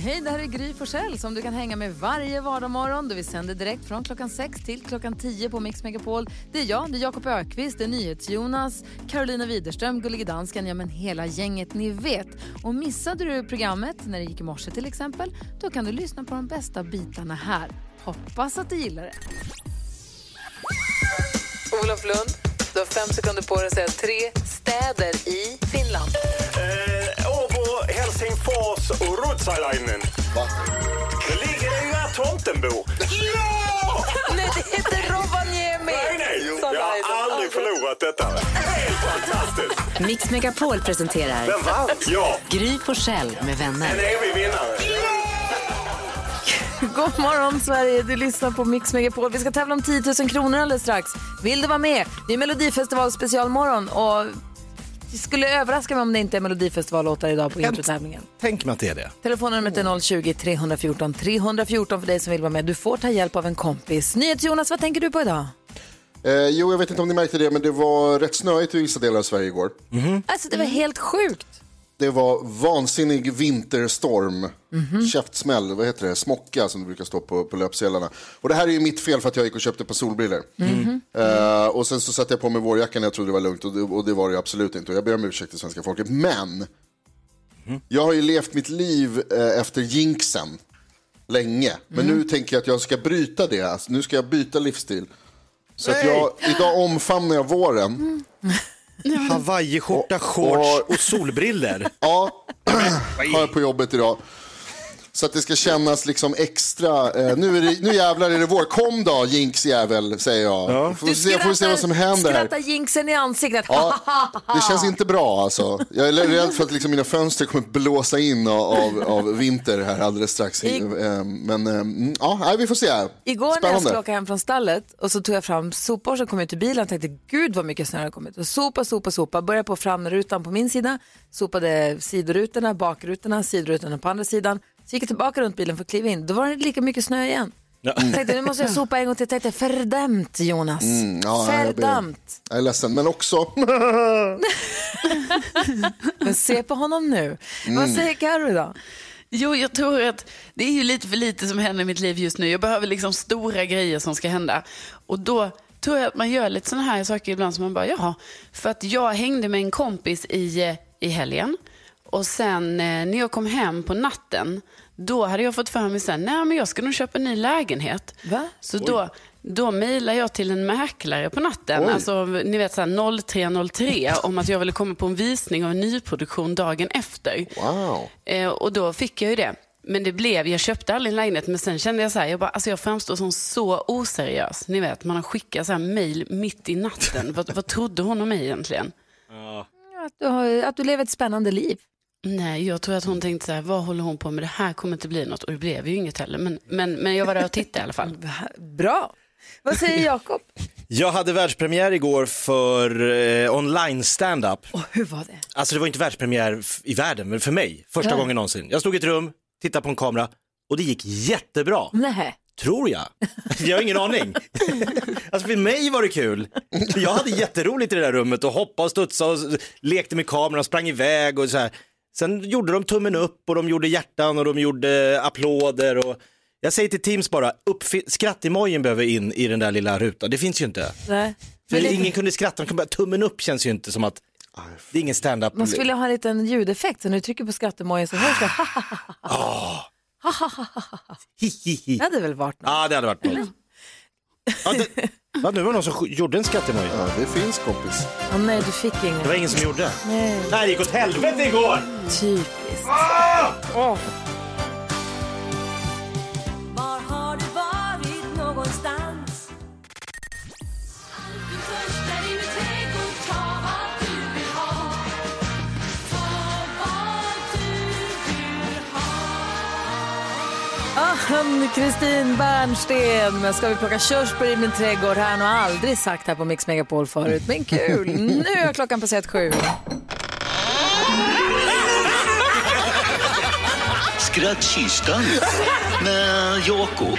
Hej, det här är Gry Forssell som du kan hänga med varje vardagsmorgon. Vi sänder direkt från klockan 6 till klockan 10 på Mix Megapol. Det är jag, det är Jakob Ökvist, det är NyhetsJonas, Carolina Widerström, Gullige Dansken, ja men hela gänget ni vet. Och missade du programmet när det gick i morse till exempel, då kan du lyssna på de bästa bitarna här. Hoppas att du gillar det. Olof Lund, du har fem sekunder på dig att säga tre städer i Finland. Eh, Helsingfors och Ruotsalainen. Det ligger ju där tomten bor. Ja! Nej, det heter Rovaniemi! Nej, nej! Som Jag har aldrig förlorat detta. Helt fantastiskt! Mix Megapol presenterar Vem vann? Ja, Gry Forssell med vänner. en evig vinnare. God morgon, Sverige! Du lyssnar på Mix Megapol. Vi ska tävla om 10 000 kronor alldeles strax. Vill du vara med? Det är Melodifestival specialmorgon och det skulle överraska mig om det inte är Melodifestivallåtar idag på introtävlingen. Tänk mig att det är det. Telefonnumret är 020 314 314 för dig som vill vara med. Du får ta hjälp av en kompis. NyhetsJonas, vad tänker du på idag? Eh, jo, jag vet inte om ni märkte det, men det var rätt snöigt i vissa delar av Sverige igår. Alltså, det var helt sjukt. Det var vansinnig vinterstorm, käftsmäll, vad heter det, smocka som det brukar stå på, på löpsedlarna. Och det här är ju mitt fel för att jag gick och köpte ett par solbrillor. Eh, och sen så satte jag på mig vårjackan när jag trodde det var lugnt och det, och det var det ju absolut inte. Och jag ber om ursäkt till svenska folket. Men, jag har ju levt mitt liv eh, efter jinxen länge. Men nu tänker jag att jag ska bryta det. Alltså, nu ska jag byta livsstil. Så att jag, idag omfamnar jag våren. Hawaiiskjorta, shorts och- och solbriller. Ja, har jag på jobbet idag. Så att det ska kännas liksom extra. Eh, nu, är det, nu jävlar är det vår. Kom då, jinx jävel, säger jag. Får, vi se, får vi se vad som händer här. skrattar jinxen i ansiktet. Ja, det känns inte bra alltså. Jag är rädd för att liksom mina fönster kommer blåsa in av, av, vinter här alldeles strax. I- Eh, Men eh, mm, ja, nej, vi får se. Igår när jag Spännande. skulle åka hem från stallet och så tog jag fram sopor som kom ut ur bilen och tänkte gud vad mycket snö det har kommit. Och sopa, sopa, sopa. Började på framrutan på min sida, sopade sidorutorna, bakrutorna, sidorutorna på andra sidan. Så gick jag tillbaka runt bilen för att kliva in. Då var det lika mycket snö igen. Ja. Jag tänkte nu måste jag sopa en gång till. Jag tänkte fördömt Jonas. Mm, ja, nej, jag fördömt. Jag är ledsen, men också. Men se på honom nu. Vad säger Carro då? Jo, jag tror att det är ju lite för lite som händer i mitt liv just nu. Jag behöver liksom stora grejer som ska hända. Och då tror jag att man gör lite sådana här saker ibland som man bara, jaha. För att jag hängde med en kompis i, eh, i helgen. Och sen eh, när jag kom hem på natten, då hade jag fått för mig sen, nej men jag ska nog köpa en ny lägenhet. Va? Så då, då mejlar jag till en mäklare på natten, Oj. alltså ni vet så här 0303, om att jag ville komma på en visning av en nyproduktion dagen efter. Wow. Eh, och då fick jag ju det. Men det blev, jag köpte aldrig en lägenhet, men sen kände jag så här, jag, bara, alltså jag framstår som så oseriös. Ni vet, man har skickat så här mejl mitt i natten. vad, vad trodde hon om mig egentligen? Att du, har, att du lever ett spännande liv. Nej, jag tror att hon tänkte så här, vad håller hon på med? Det här kommer inte bli något. Och det blev ju inget heller. Men, men, men jag var där och tittade i alla fall. Bra. Vad säger Jakob? Jag hade världspremiär igår för eh, online stand-up. Och hur var det? Alltså det var inte världspremiär i världen, men för mig. Första Ja. gången någonsin. Jag stod i ett rum, tittade på en kamera och det gick jättebra. Nej. Tror jag. Jag har ingen aning. Alltså för mig var det kul. Jag hade jätteroligt i det där rummet och hoppade och studsade och lekte med kameran, sprang iväg och så här. Sen gjorde de tummen upp och de gjorde hjärtan och de gjorde applåder och jag säger till Teams bara, uppfi- skrattemojen behöver in i den där lilla rutan. Det finns ju inte. Nej. För ingen kunde skratta, de kunde bara, tummen upp känns ju inte som att det är ingen stand-up. Man skulle ha en liten ljudeffekt så när du trycker på skattemojen så hörs det. Hihihi. Det hade väl varit något? Ja, det hade varit något. Ja, det, va, nu var det någon som gjorde en skattemoj. Ja, det finns kompis. Åh, nej, du fick ingen. Det var ingen som gjorde. Nej, Nej, det gick åt helvete igår! typiskt. Åh! Var Ann-Kristin Bernsten med Ska vi plocka körsbär i min trädgård? Här har aldrig sagt här på Mix Megapol förut, men kul. Nu har klockan passerat sju. Skrattkistan med Jakob.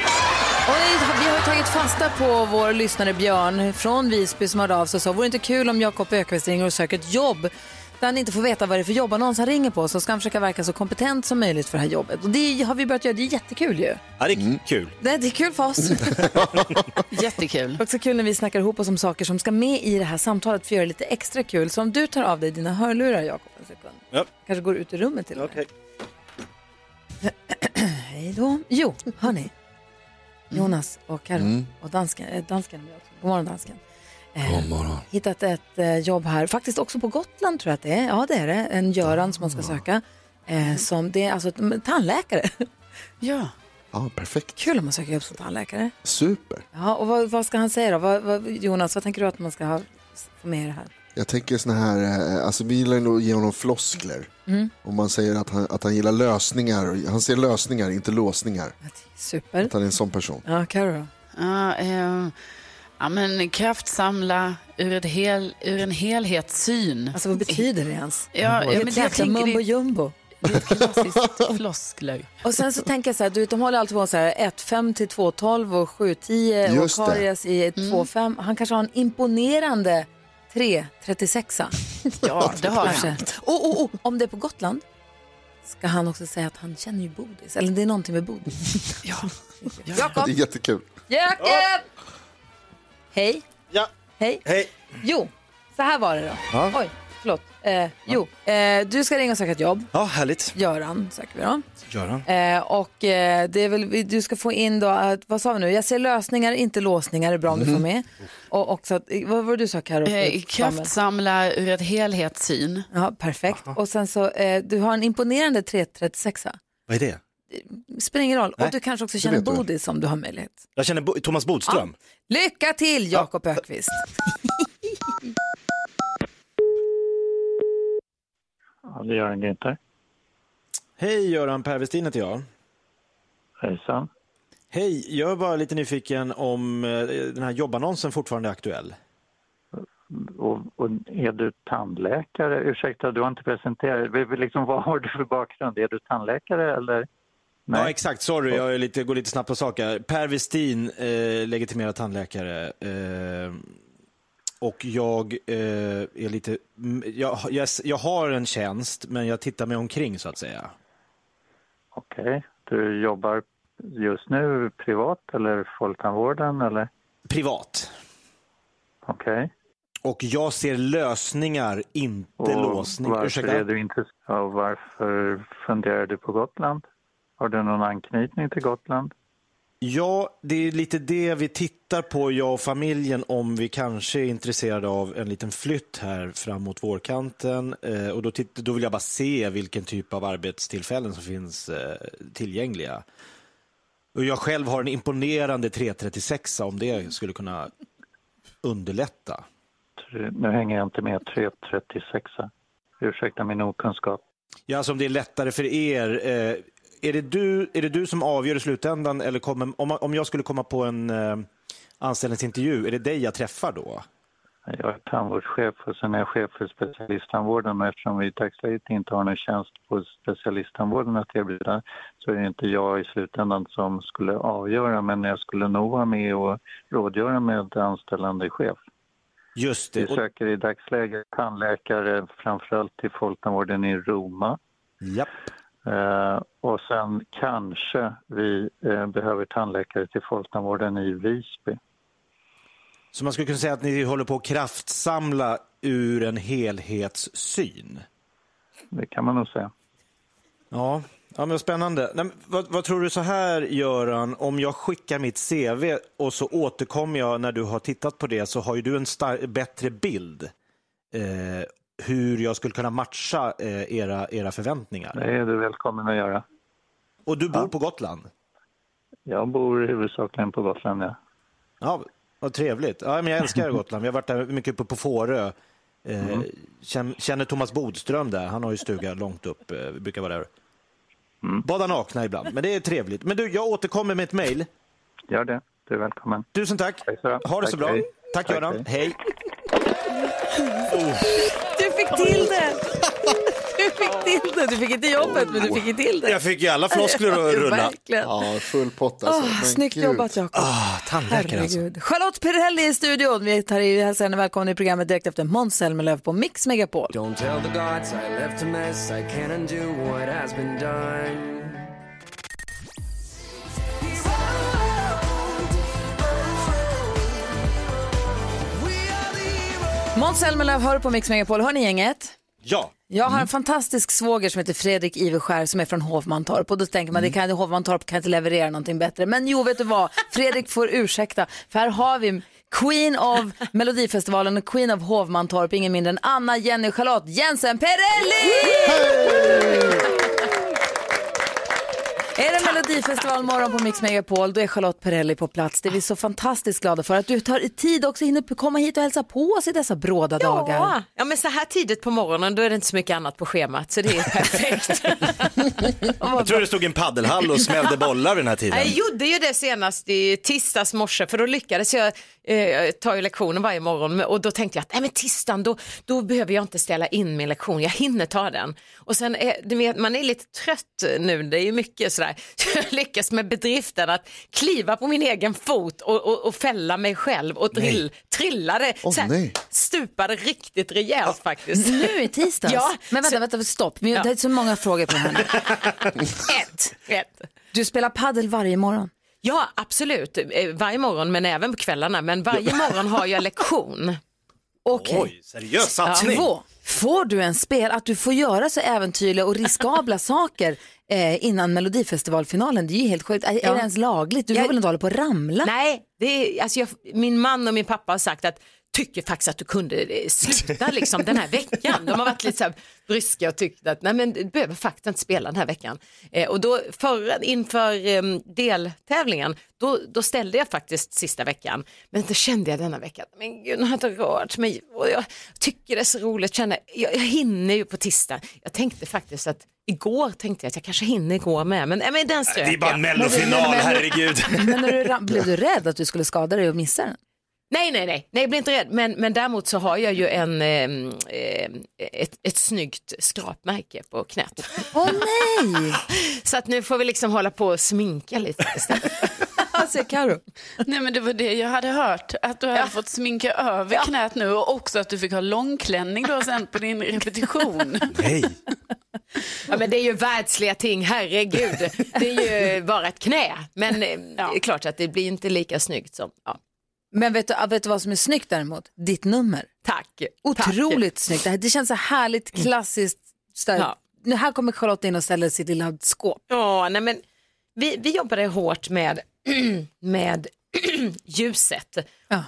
Och vi har tagit fasta på vår lyssnare Björn från Visby som hörde av sig och sa, vore det inte kul om Jakob Ökvist ringer och söker ett jobb där han inte får veta vad det är för jobb annons han ringer på så ska han försöka verka så kompetent som möjligt för det här jobbet. Och det har vi börjat göra, det är jättekul ju. Ja, det är kul. Det, det är kul för oss. Jättekul. Också kul när vi snackar ihop oss om saker som ska med i det här samtalet för att göra det lite extra kul. Så om du tar av dig dina hörlurar Jakob en sekund. Ja. Kanske går ut ur rummet till och med. Hej då. Jo, hörni. Jonas och Karo Mm. och dansken, eh, dansken är med också. God morgon dansken. Eh, God morgon. hittat ett eh, jobb här, faktiskt också på Gotland tror jag att det är. Ja det är det, en Göran som man ska söka. Eh, som, det är alltså ett- tandläkare. Ja. Ja, perfekt. Kul om man söker jobb som tandläkare. Super. Ja, och vad, vad ska han säga då? Vad, vad, Jonas, vad tänker du att man ska ha, få med i det här? Jag tänker såna här, alltså vi gillar nog att ge honom floskler. Mm. Om man säger att han, att han gillar lösningar, han ser lösningar, inte låsningar. Super. Att han är en sån person. Ja, Karo då? Ja, eh, ja, men kraftsamla ur, ett hel, ur en helhetssyn. Alltså vad betyder det ens? Ja, ja, det är men ett det, jag jäkla tänker mumbo jumbo. det är ett klassiskt floskler. Och sen så tänker jag så här, du de håller alltid på så här 1-5 till 2-12 och 7-10 och. Karius i 2-5. Han kanske har en imponerande 3-36. Ja, det har han. Och, och, och om det är på Gotland ska han också säga att han känner ju Bodis. Eller det är någonting med Bodis. Ja. Jakob! Det är jättekul. Jakob! Hej. Ja. Hej. Hej. Jo, så här var det då. Ja. Oj, förlåt. Eh, jo, eh, du ska ringa och söka ett jobb. Ja, härligt. Göran söker vi då. Göran. Eh, och eh, det är väl, du ska få in då, att, vad sa vi nu? Jag ser lösningar, inte låsningar, är bra om du får med. Och också, att, vad var det du sa Carro? Eh, kraftsamla ur ett helhetssyn. Ja, perfekt. Och sen så, eh, du har en imponerande 336 Vad är det? Spelar ingen roll. Nej, och du kanske också det känner. Bodis om du har möjlighet. Jag känner Bo- Thomas Bodström. Lycka till Jakob Ökvist. Ja, det gör en Günther. Hej Göran, Per Westin heter jag. Hejsan. Hej, jag är bara lite nyfiken om eh, den här jobbannonsen fortfarande är aktuell. Och, och är du tandläkare? Ursäkta, du har inte presenterat. Liksom, vad har du för bakgrund? Är du tandläkare eller? Ja, exakt. Sorry, jag lite, går lite snabbt på saker. Per Westin, eh, legitimerad tandläkare. Eh, och jag eh, är lite... Jag, jag, jag har en tjänst, men jag tittar mig omkring så att säga. Okej. Du jobbar just nu privat eller folktandvården eller? Privat. Okej. Och jag ser lösningar, inte Och låsningar. varför Ursäkta? är du inte... Ja, varför funderar du på Gotland? Har du någon anknytning till Gotland? Ja, det är lite det vi tittar på, jag och familjen, om vi kanske är intresserade av en liten flytt här fram mot vårkanten. Eh, och då, då vill jag bara se vilken typ av arbetstillfällen som finns eh, tillgängliga. Och jag själv har en imponerande 336 om det skulle kunna underlätta. Nu hänger jag inte med 336. Ursäkta min okunskap. Ja, alltså om det är lättare för er. Eh, är, det du, är det du som avgör i slutändan? Eller kommer, om, om jag skulle komma på en eh, anställningsintervju, är det dig jag träffar då? Jag är tandvårdschef och sen är jag chef för specialisttandvården men eftersom vi i dagsläget inte har någon tjänst på specialisttandvården att erbjuda så är det inte jag i slutändan som skulle avgöra men jag skulle nog vara med och rådgöra med anställande chef. Just Vi det. Och, söker i dagsläget tandläkare framförallt till folktandvården i Roma. japp. Eh, och sen kanske vi eh, behöver tandläkare till folktandvården i Visby. Så man skulle kunna säga att ni håller på att kraftsamla ur en helhetssyn? Det kan man nog säga. Ja, ja men spännande. Nej, men vad, vad tror du så här, Göran, om jag skickar mitt CV och så återkommer jag när du har tittat på det så har ju du en bättre bild eh, hur jag skulle kunna matcha eh, era, era förväntningar. Det är du välkommen att göra. Och du bor på Gotland? Jag bor huvudsakligen på Gotland, ja. Ja, vad trevligt. Ja, men jag älskar Gotland. Vi har varit där mycket uppe på Fårö. Eh, känner, känner Thomas Bodström där. Han har ju stuga långt upp. Eh, vi brukar vara där. Bada nakna ibland, men det är trevligt. Men du, jag återkommer med ett mejl. Gör det. Du är välkommen. Tusen tack. Ha det så Tack, bra. hej. Tack, Tack, Göran. Hej. Du fick till det! Du fick till det. Du fick inte jobbet, men du fick ju till det. Jag fick ju alla floskler att rulla. Verkligen. Ja, full pott alltså. Men snyggt gud. jobbat Jakob. Ah, tandläkare alltså. Charlotte Perrelli i studion. Vi tar i hälsar henne välkommen i programmet direkt efter Måns Zelmerlöw på Mix Megapol. Don't tell the gods I left a mess. I can't undo what has been done. Måns Zelmerlöw hör på Mix Megapol. Hör ni gänget? Ja. Jag har en fantastisk svåger som heter Fredrik Iveskär som är från Hovmantorp och då tänker man det kan, Hovmantorp kan inte leverera någonting bättre. Men jo, vet du vad? Fredrik får ursäkta för här har vi Queen of Melodifestivalen och Queen of Hovmantorp, ingen mindre än Anna Jenny Charlotte Jensen Perrelli! Är det Melodifestival morgon på Mix Megapol, då är Charlotte Perrelli på plats. Det är vi så fantastiskt glada för. Att du tar i tid också hinner komma hit och hälsa på oss i dessa bråda dagar. Ja, ja, men så här tidigt på morgonen då är det inte så mycket annat på schemat så det är perfekt. Jag tror det stod en paddelhall och smällde bollar vid den här tiden. Jag gjorde ju det senast i tisdags morse för då lyckades jag eh, ta ju lektionen varje morgon och då tänkte jag att nej, men tisdagen då, då behöver jag inte ställa in min lektion, jag hinner ta den. Och sen är, du vet, man är lite trött nu, det är ju mycket sådär, jag lyckas med bedriften att kliva på min egen fot och, och, och fälla mig själv och drill, trillade, Åh, så här, nej. stupade riktigt rejält faktiskt. Nu i tisdags? Ja, Men vänta, så- vänta, stopp. Vi Ja. Det är så många frågor på här nu. Ett, ett. Du spelar paddel varje morgon. Ja, absolut. Eh, Varje morgon, men även på kvällarna. Men varje morgon har jag lektion. Okej. Oj, seriös satsning. Två, får du en spel att du får göra så äventyrliga och riskabla saker eh, innan Melodifestivalfinalen? Det är ju helt sjukt. Är, är Ja. det ens lagligt? Du Jag- får väl inte hålla på att ramla? Nej, det är, alltså jag, min man och min pappa har sagt att tycker faktiskt att du kunde eh, sluta liksom den här veckan. De har varit lite så här bryska och tyckt att nej men du behöver faktiskt inte spela den här veckan. Eh, och då för, inför eh, deltävlingen, då, då ställde jag faktiskt sista veckan. Men då kände jag denna vecka, men gud nu har jag inte rört mig och jag tycker det är så roligt, känner, jag, jag hinner ju på tisdag. Jag tänkte faktiskt att Igår tänkte jag att jag kanske hinner igår med, men, nej, men den strök Det är bara en mellofinal, herregud. Men när du, blev du rädd att du skulle skada dig och missa den? Nej, nej, nej, nej, jag blir inte rädd. Men, men däremot så har jag ju en, eh, eh, ett, ett snyggt skrapmärke på knät. Åh nej! Så att nu får vi liksom hålla på och sminka lite istället. Alltså, Karo. Nej men det var det jag hade hört, att du hade fått sminka över knät nu och också att du fick ha långklänning då sen på din repetition. Nej. Ja, men det är ju världsliga ting, herregud. Det är ju bara ett knä. Men eh, det är klart att det blir inte lika snyggt som... Ja. Men vet du, vet du vad som är snyggt däremot? Ditt nummer. Tack. Otroligt snyggt. Det, här, det känns så härligt klassiskt. Så här, Ja. Nu här kommer Charlotte in och ställer sitt lilla skåp. Ja, nej men vi, vi jobbade hårt med, med ljuset. Ja. Eh,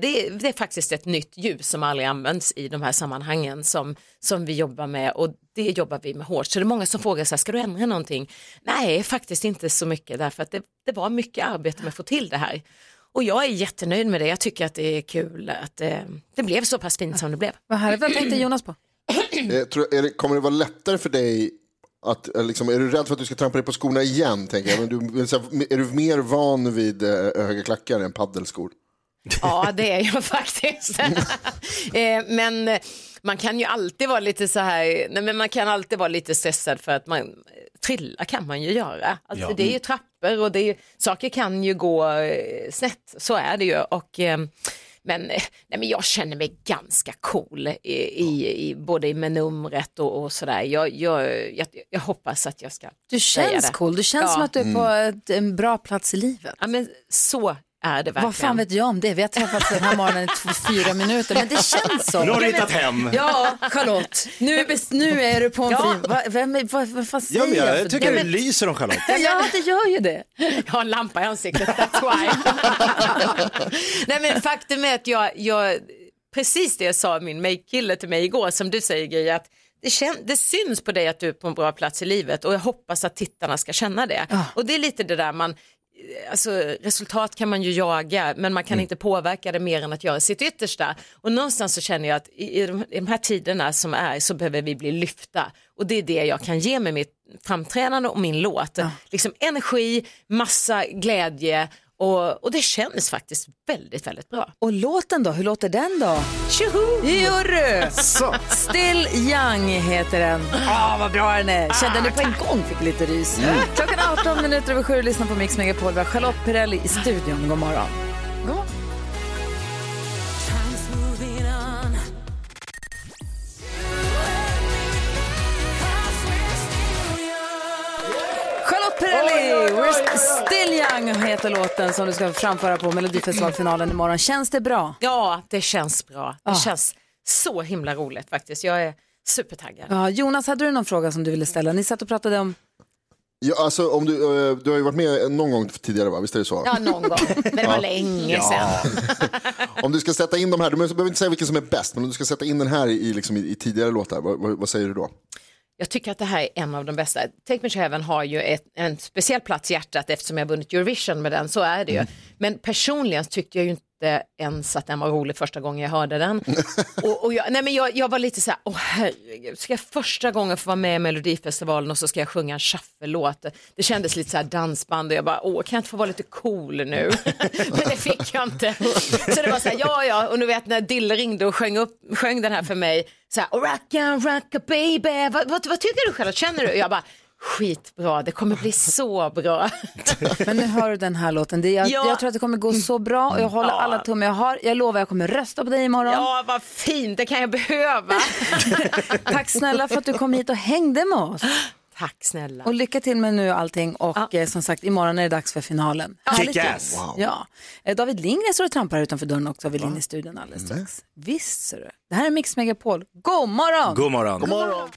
Det, är- det är faktiskt ett nytt ljus som aldrig används i de här sammanhangen som, som vi jobbar med och det jobbar vi med hårt. Så det är många som frågar så här, ska du ändra någonting? Nej, faktiskt inte så mycket därför att det, det var mycket arbete med att få till det här. Och jag är jättenöjd med det. Jag tycker att det är kul att eh, det blev så pass fint som det blev. Vad härligt. Vad tänkte Jonas på? Eh, tror, det, kommer det vara lättare för dig att, eh, liksom, är du rädd för att du ska trampa dig på skorna igen? Tänker jag. Men du, är du mer van vid eh, höga klackar än paddelskor? Ja, det är jag faktiskt. Eh, men man kan ju alltid vara lite så här, nej men man kan alltid vara lite stressad för att man, trilla kan man ju göra. Alltså, Ja. Det är ju trappor och det är saker kan ju gå snett, så är det ju. Och, eh, men, eh, nej, men jag känner mig ganska cool i, i, i, både med numret och, och sådär. Jag, jag, jag, jag hoppas att jag ska Du säga känns det. cool. Du känns Ja. som att du är på ett, en bra plats i livet. Ja, men så är det verkligen. Vad fan vet jag om det? Vi har träffats den här morgonen i två- fyra minuter, men det känns så. Nu har du hittat hem. Ja, Charlotte. Nu, är- nu är du på en Ja. fin... Va, vem, är- vad, vad fan säger Ja, men jag, jag tycker Ja, det men- lyser om Charlotte. Ja, det gör ju det. Jag har en lampa i ansiktet, that's why. Nej men faktum är att jag, jag precis det jag sa min make-kille till mig igår som du säger Gry, att det, kän, det syns på dig att du är på en bra plats i livet och jag hoppas att tittarna ska känna det. Och det är lite det där man, alltså resultat kan man ju jaga men man kan inte påverka det mer än att göra sitt yttersta. Och någonstans så känner jag att i, i, de, i de här tiderna som är så behöver vi bli lyfta och det är det jag kan ge med mitt, framträdande och min låt. Liksom energi, massa glädje och, och det känns faktiskt väldigt, väldigt bra. Och låten då, hur låter den då? Tjoho! Så. Still Young heter den. Ah, vad bra den är. Kände nu på en gång fick lite rys. Klockan är 18 minuter över sju, lyssna på Mix Megapol. Vi har Charlotte Perrelli i studion. God morgon. Young heter låten som du ska framföra på Melodifestivalfinalen imorgon. Känns det bra? Ja, det känns bra. Det Ah. känns så himla roligt faktiskt. Jag är supertaggad. Ja, Jonas, hade du någon fråga som du ville ställa? Ni satt och pratade om... Ja, alltså, om du, eh, du har ju varit med någon gång tidigare, va? visst är det så? Ja, någon gång. Men det var länge Ja. sedan. Om du ska sätta in de här, du behöver inte säga vilken som är bäst, men om du ska sätta in den här i, i, liksom, i, i tidigare låtar, vad, vad, vad säger du då? Jag tycker att det här är en av de bästa. Take Me to Heaven har ju ett, en speciell plats i hjärtat eftersom jag vunnit Eurovision med den, så är det ju. Men personligen tyckte jag ju inte ens att den var rolig första gången jag hörde den. och, och jag, nej men jag, jag var lite så här, åh herregud, ska jag första gången få vara med i Melodifestivalen och så ska jag sjunga en shuffle-låt. Det kändes lite så här dansband och jag bara, åh kan jag inte få vara lite cool nu? men det fick jag inte. Så det var så här, ja ja, och nu vet när Dille ringde och sjöng, upp, sjöng den här för mig, så här, rocka, rocka baby, vad, vad, vad tycker du själv, känner du? Jag bara, skitbra, det kommer bli så bra. Men nu hör du den här låten. Det, jag, Ja. jag tror att det kommer gå så bra och jag håller Ja. alla tummar jag har. Jag lovar jag kommer rösta på dig imorgon. Ja, vad fint, det kan jag behöva. Tack snälla för att du kom hit och hängde med oss. Tack snälla. Och lycka till med nu allting och eh, som sagt imorgon är det dags för finalen. Kick-ass. Wow. Ja. Eh, David Lindgren står och trampar här utanför dörren också och vill in i studion alldeles strax. Visst ser du. Det här är Mix Megapol. God morgon! God morgon. God morgon.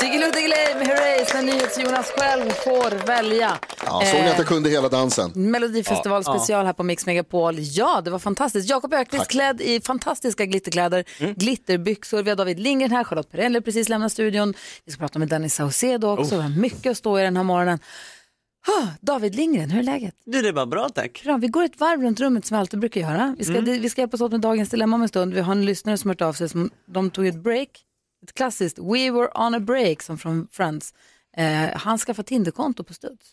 Diggiloo Diggiley med Herreys när NyhetsJonas själv får välja. Ja, såg ni att Eh, jag kunde hela dansen? Melodifestival Ja. special här på Mix Megapol. Ja, det var fantastiskt. Jakob Ökvist klädd i fantastiska glitterkläder, glitterbyxor. Vi har David Lindgren här, Charlotte Perrelli precis lämnat studion. Vi ska prata med Danny Saucedo också. Oh. Vi har mycket att stå i den här morgonen. David Lindgren, hur är läget? Du, det är bara bra tack. Bra, vi går ett varv runt rummet som vi alltid brukar göra. Vi ska, Mm. vi ska hjälpas åt med dagens dilemma om en stund. Vi har en lyssnare som har hört av sig. Som, de tog ett break, ett klassiskt We were on a break som från Friends. Eh, han skaffade Tinderkonto på studs.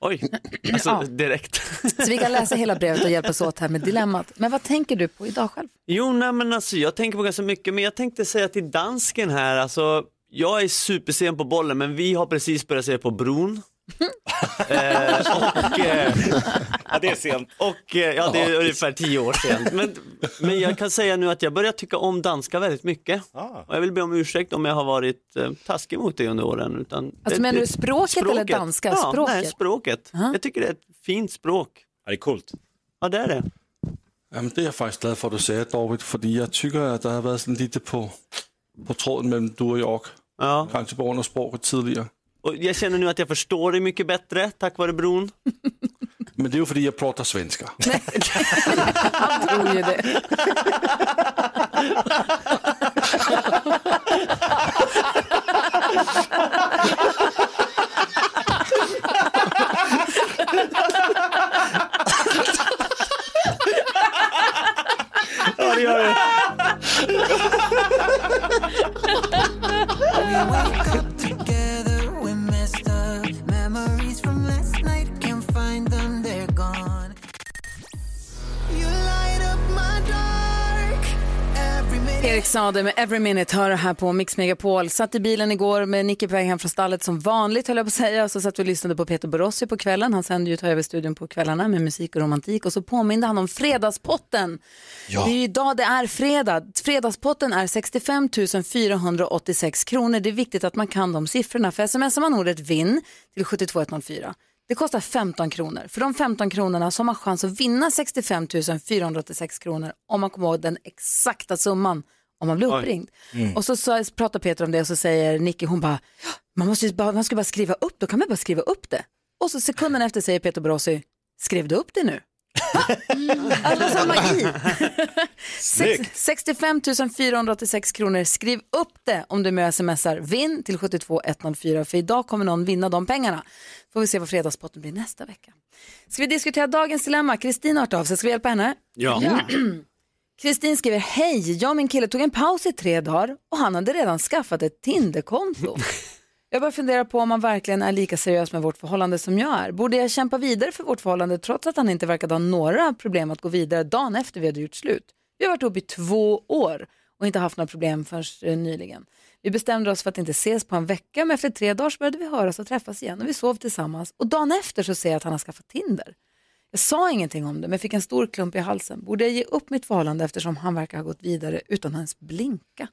Oj, alltså Ja. direkt. Så vi kan läsa hela brevet och hjälpas åt här med dilemmat. Men vad tänker du på idag själv? Jo, nej, men alltså, jag tänker på ganska mycket, men jag tänkte säga till dansken här, alltså, jag är supersen på bollen, men vi har precis börjat se på bron. Eh, och, eh, Ja, det är sent. och eh, ja, det är ungefär tio år sent. Men, men jag kan säga nu att jag börjar tycka om danska väldigt mycket. Och jag vill be om ursäkt om jag har varit eh, taskig mot dig under åren. Utan Alltså, menar du språket eller danska? Ja, Språket? Nej, språket. Jag tycker det är ett fint språk. Ja, det är coolt. Ja, det är det. Jamen, det er jeg faktisk glad for, at du sagde, David, fordi jeg tykker, at der har været sådan lidt på, på tråden mellem du og Jork. Ja. Kanske på grund av språket tidligere. Och jag känner nu att jag förstår dig mycket bättre tack vare bron. Men det er jo fordi, jeg prater svenska. Han tror ju det. Ja, det gör det. Sade med Every Minute hör här på Mix Megapol. Satt i bilen igår med Nicky på väg hem från stallet som vanligt höll jag på att säga. Så satt vi och lyssnade på Peter Borossi på kvällen. Han sänder ju Ta över studion på kvällarna med musik och romantik. Och så påminde han om Fredagspotten. Ja. Det är ju idag det är fredag. Fredagspotten är 65 486 kronor. Det är viktigt att man kan de siffrorna. För smsar man ordet vinn till 72104 det kostar 15 kronor. För de 15 kronorna så har man chans att vinna 65 486 kronor om man kommer ihåg den exakta summan om man blir uppringd. Mm. Och så, så pratar Peter om det och så säger Nicky, hon bara, "Ja, man, måste ju bara, man ska bara skriva upp, då kan man bara skriva upp det. Och så sekunden efter säger Peter Borossi, skrev du upp det nu? Alltså som magi. Sex, Snyggt. 65 486 kronor. Skriv upp det om du är med och smsar vinn till 72104 för idag kommer någon vinna de pengarna. Får vi se vad fredagspotten blir nästa vecka. Ska vi diskutera dagens dilemma? Kristina har hört av sig, ska vi hjälpa henne? Ja. Kristin skriver, hej, jag och min kille tog en paus i tre dagar och han hade redan skaffat ett Tinderkonto. Jag börjar fundera på om han verkligen är lika seriös med vårt förhållande som jag är. Borde jag kämpa vidare för vårt förhållande trots att han inte verkade ha några problem att gå vidare dagen efter vi hade gjort slut? Vi har varit ihop i två år och inte haft några problem förrän eh, nyligen. Vi bestämde oss för att inte ses på en vecka men efter tre dagar så började vi höras och träffas igen och vi sov tillsammans och dagen efter så ser jag att han har skaffat Tinder. Jag sa ingenting om det men fick en stor klump i halsen. Borde jag ge upp mitt förhållande eftersom han verkar ha gått vidare utan att ens blinka?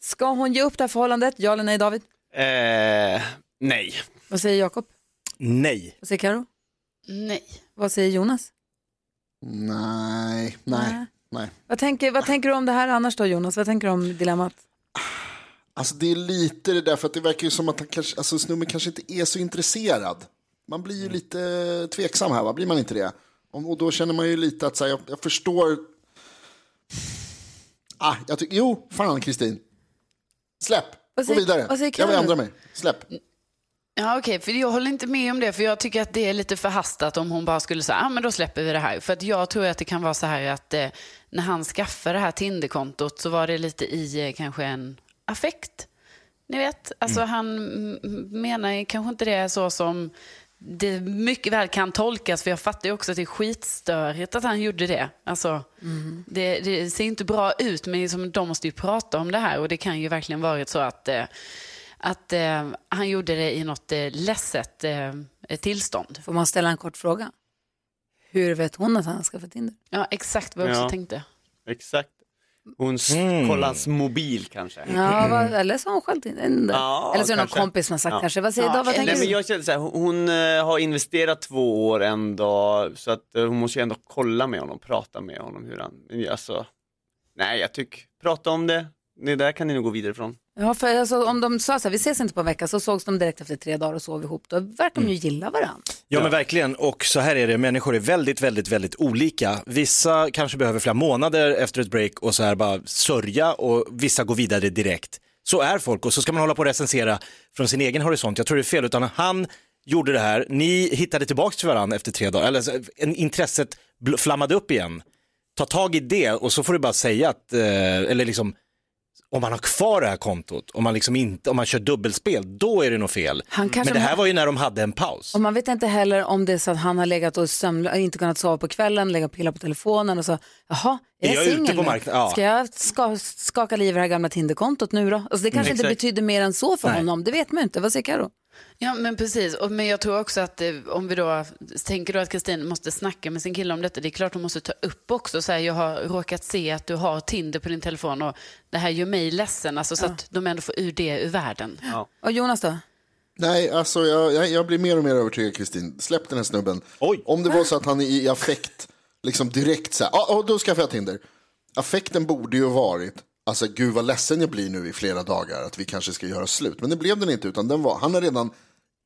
Ska hon ge upp det här förhållandet? Ja eller nej David? Eh, nej. Vad säger Jakob? Nej. Vad säger Karo? Nej. Vad säger Jonas? Nej, nej, nej. Vad tänker, vad tänker du om det här annars då Jonas? Vad tänker du om dilemmat? Alltså det är lite det där, för att det verkar ju som att han kanske, alltså snubben kanske inte är så intresserad. Man blir ju lite tveksam här, va? blir man inte det? Och då känner man ju lite att så här, jag, jag förstår. Ah, jag tycker, jo, fan Kristin. Släpp, gå vidare. Jag vill ändra mig, släpp. Ja okej, för jag håller inte med om det, för jag tycker att det är lite förhastat om hon bara skulle säga, ja ah, men då släpper vi det här. För att jag tror att det kan vara så här att eh, när han skaffade det här Tinderkontot så var det lite i eh, kanske en affekt. Ni vet, alltså han mm, menar ju kanske inte det så som det mycket väl kan tolkas, för jag fattar ju också att det är skitstörigt att han gjorde det. Alltså, det, det ser inte bra ut, men liksom, de måste ju prata om det här och det kan ju verkligen varit så att, eh, att eh, han gjorde det i något eh, ledset eh, tillstånd. Får man ställa en kort fråga? Hur vet hon att han har skaffat Tinder? Ja, exakt vad jag också Ja. tänkte. Exakt. Hon Mm. kollar hans mobil kanske. Ja, vad, eller så har hon själv Tinder. Ja, eller så är det någon kompis som har sagt Ja. kanske. Vad säger David? Vad tänker Nej, men du? jag känner så här, hon hon, eh, har investerat två år ändå, så att eh, hon måste ju ändå kolla med honom, prata med honom hur han, men alltså, nej jag tycker, prata om det, det där kan ni nog gå vidare ifrån. Ja, för alltså, om de sa så här, vi ses inte på en vecka, så sågs de direkt efter tre dagar och sov ihop. Då verkar de ju gilla varandra. Ja, men verkligen, och så här är det, människor är väldigt, väldigt, väldigt olika. Vissa kanske behöver flera månader efter ett break och så här bara sörja och vissa går vidare direkt. Så är folk och så ska man hålla på och recensera från sin egen horisont. Jag tror det är fel, utan han gjorde det här, ni hittade tillbaka till varandra efter tre dagar, eller så- en, intresset flammade upp igen. Ta tag i det och så får du bara säga att, eh, eller liksom, om man har kvar det här kontot, om man, liksom inte, om man kör dubbelspel, då är det nog fel. Han Men kanske det här var ju när de hade en paus. Och man vet inte heller om det är så att han har legat och sömn, inte kunnat sova på kvällen, legat och pillat på telefonen och så, jaha, är Är jag jag singel nu? Ja. Ska jag ska, skaka liv i det här gamla Tinderkontot nu då? Alltså det kanske Mm, inte betyder mer än så för Nej. honom, det vet man inte. Vad säger Karo? Ja, men precis. Och, men jag tror också att eh, om vi då tänker då att Kristin måste snacka med sin kille om detta, det är klart hon måste ta upp också så här, jag har råkat se att du har Tinder på din telefon och det här gör mig ledsen, alltså, så att de ändå får ur det ur världen. Och Jonas då? Nej, alltså jag, jag, jag blir mer och mer övertygad Kristin. Släpp den här snubben. Om det var så att han är i affekt, liksom direkt så här, ah, ah, då skaffar jag Tinder. Affekten borde ju ha varit, alltså gud vad ledsen jag blir nu i flera dagar att vi kanske ska göra slut. Men det blev den inte, utan den var, han har redan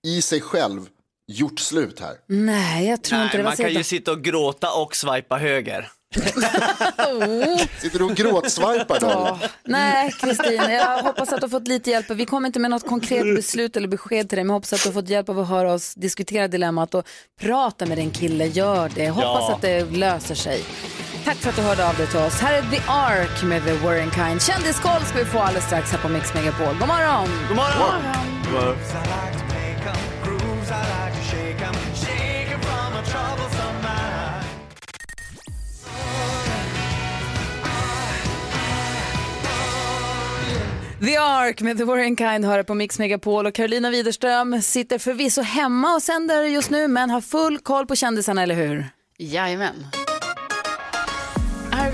i sig själv gjort slut här. Nej, jag tror inte Nej, det. man Vad kan ju sitta och gråta och swipa höger. Sitter du och gråtsvajpar då? Nej, Kristin, jag hoppas att du har fått lite hjälp. Vi kommer inte med något konkret beslut eller besked till dig, men jag hoppas att du har fått hjälp av att höra oss diskutera dilemmat och prata med din kille. Gör det. Hoppas Ja. att det löser sig. Tack för att du hörde av dig till oss. Här är The Ark med The Warren Kind. Kändiskoll ska vi få alldeles strax här på Mix Megapol. God morgon! God morgon! The Ark med The Warren Kind hör på Mix Megapol och Carolina Widerström sitter förvisso hemma och sänder just nu men har full koll på kändisarna, eller hur? Jajamän.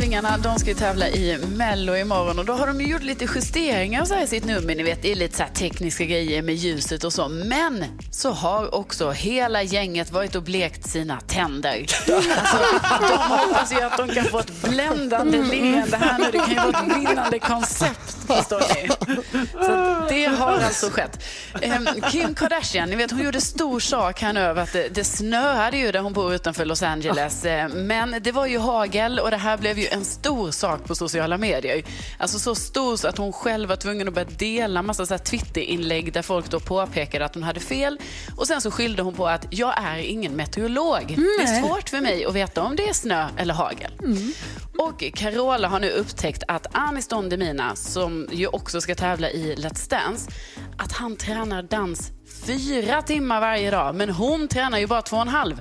Arvingarna de ska ju tävla i Mello imorgon och då har de ju gjort lite justeringar så här i sitt nummer. Ni vet, det är lite så här tekniska grejer med ljuset och så. Men så har också hela gänget varit och blekt sina tänder. Alltså, de hoppas ju att de kan få ett bländande leende här nu. Det kan ju vara ett vinnande koncept, förstår ni. Så det har alltså skett. Ehm, Kim Kardashian, ni vet hon gjorde stor sak här nu över att det, det snöade ju där hon bor utanför Los Angeles. Eh, Men det var ju hagel och det här blev ju en stor sak på sociala medier. Alltså så stor så att hon själv var tvungen att börja dela massa så här Twitter-inlägg där folk då påpekade att hon hade fel. Och sen så skyllde hon på att jag är ingen meteorolog. Det är svårt för mig att veta om det är snö eller hagel. Och Carola har nu upptäckt att Anis Don Demina, som som ju också ska tävla i Let's Dance, att han tränar dans fyra timmar varje dag, men hon tränar ju bara två och en halv.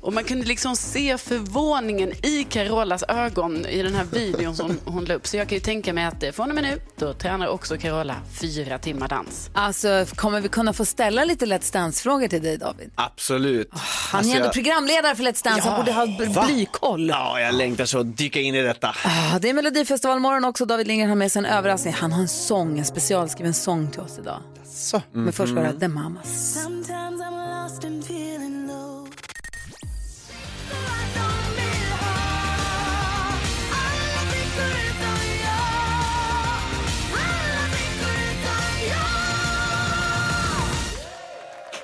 Och man kunde liksom se förvåningen i Carolas ögon i den här videon som hon la upp. Så jag kan ju tänka mig att eh, från och med nu, då tränar också Carola fyra timmar dans. Alltså, kommer vi kunna få ställa lite Let's Dance-frågor till dig, David? Absolut. Han är ju ändå programledare för Let's Dance, han borde ha blykoll. Ja, jag längtar så att dyka in i detta. Ah, Det är Melodifestivalmorgon också. David Lindgren har med sig en överraskning. Han har en sång, en specialskriven sång till oss idag. Så. Men först vi Mhm. The Mamas. Sometimes I'm lost and feeling low.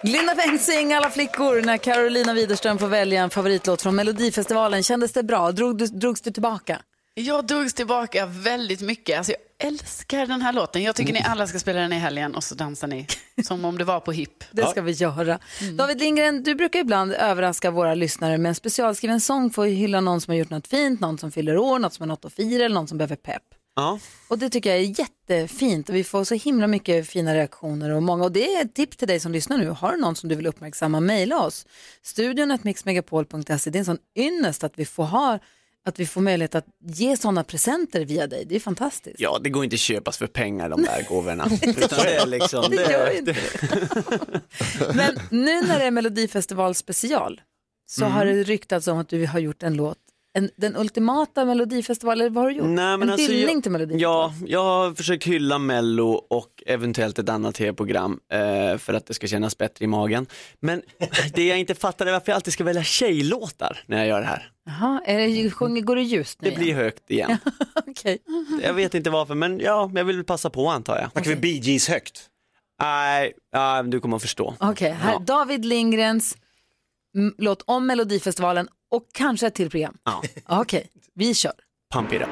Linda Bengtzing, alla flickor, när Carolina Widerström får välja en favoritlåt från Melodifestivalen. Kändes det bra? Drog du, drogs du tillbaka? Jag drogs tillbaka väldigt mycket. Alltså jag älskar den här låten. Jag tycker ni alla ska spela den i helgen och så dansar ni som om det var på hipp. Det ska vi göra. David Lindgren, du brukar ibland överraska våra lyssnare med en specialskriven sång för att hylla någon som har gjort något fint, någon som fyller år, något som har något att fira eller någon som behöver pepp. Ja. Och det tycker jag är jättefint och vi får så himla mycket fina reaktioner och många och det är ett tips till dig som lyssnar nu. Har du någon som du vill uppmärksamma, mejla oss. Studion mixmegapol.se. Det är en sån ynnest att vi får ha att vi får möjlighet att ge sådana presenter via dig. Det är fantastiskt. Ja, det går inte att köpas för pengar de där gåvorna. Utan det är liksom, Det gör det, inte Men nu när det är Melodifestival special så Mhm. har det ryktats om att du har gjort en låt, en, den ultimata Melodifestival, eller vad har du gjort? Nej, men en alltså, hyllning jag, till Melodifestival? Ja, jag har försökt hylla Mello och eventuellt ett annat tv-program eh, för att det ska kännas bättre i magen. Men det jag inte fattar är varför jag alltid ska välja tjejlåtar när jag gör det här. Jaha, är det, sjunger, går det ljust nu Det blir högt igen. Okej. Jag vet inte varför, men ja, jag vill passa på antar jag. Snackar vi Bee Gees högt? Nej, ja, du kommer att förstå. Okej, här, David Lindgrens låt om Melodifestivalen och kanske ett till program. Ja. Okej, vi kör. Pump it up.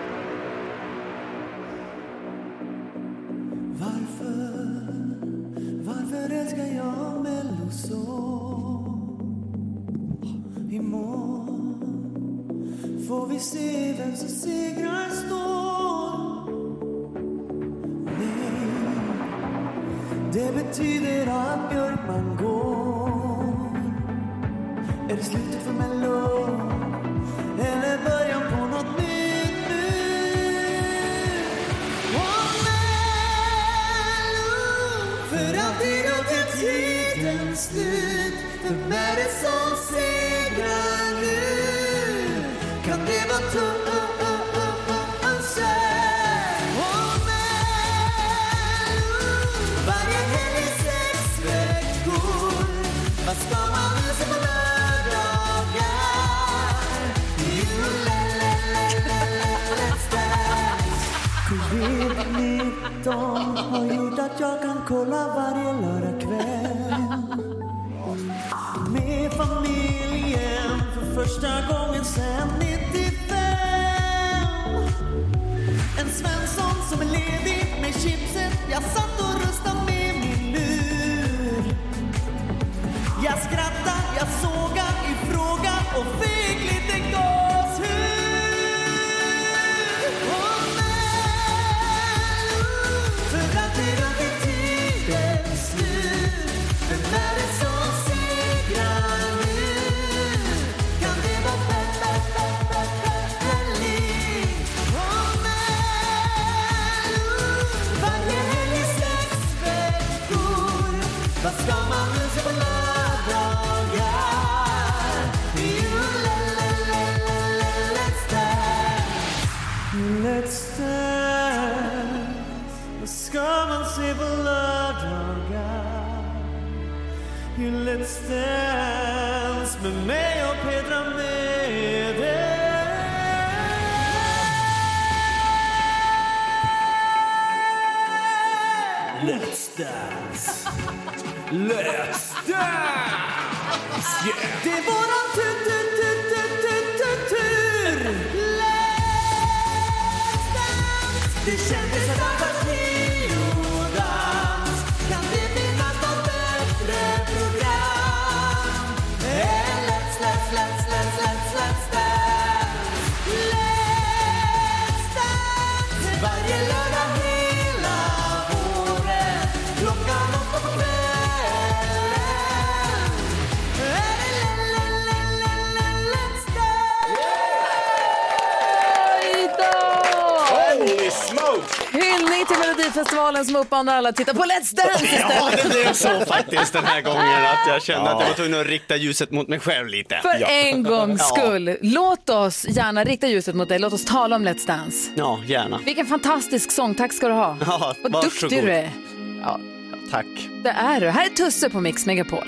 Varför älskar jag Mello så? Imorgon får vi se vem som segrar står. Nej, det betyder att Björkman går. Det slutet för Mello? Eller början på något nytt nu? Åh, Mello, för alltid och till tidens slut. Vem är det som segrar nu? Kan det vara tungt? Åh, varje helg i sex veckor. Vad ska man nu Mitt nitton har gjort att jag kan kolla varje lördagkväll. Med familjen för första gången sen 95 En Svensson som är ledig med chipset. Jag satt och röstade med min lur. Jag skrattade, jag såga ifråga och fick Som uppmanar alla att titta på Let's Dance Ja, det blev så faktiskt den här gången att jag kände att jag var tvungen att rikta ljuset mot mig själv lite. För Ja. en gångs Ja. skull, låt oss gärna rikta ljuset mot dig. Låt oss tala om Let's Dance. Ja, gärna. Vilken fantastisk sång, tack ska du ha. Ja, Vad varsågod. duktig du är. Ja, tack. Det är du. Här är Tusse på Mix Megapol.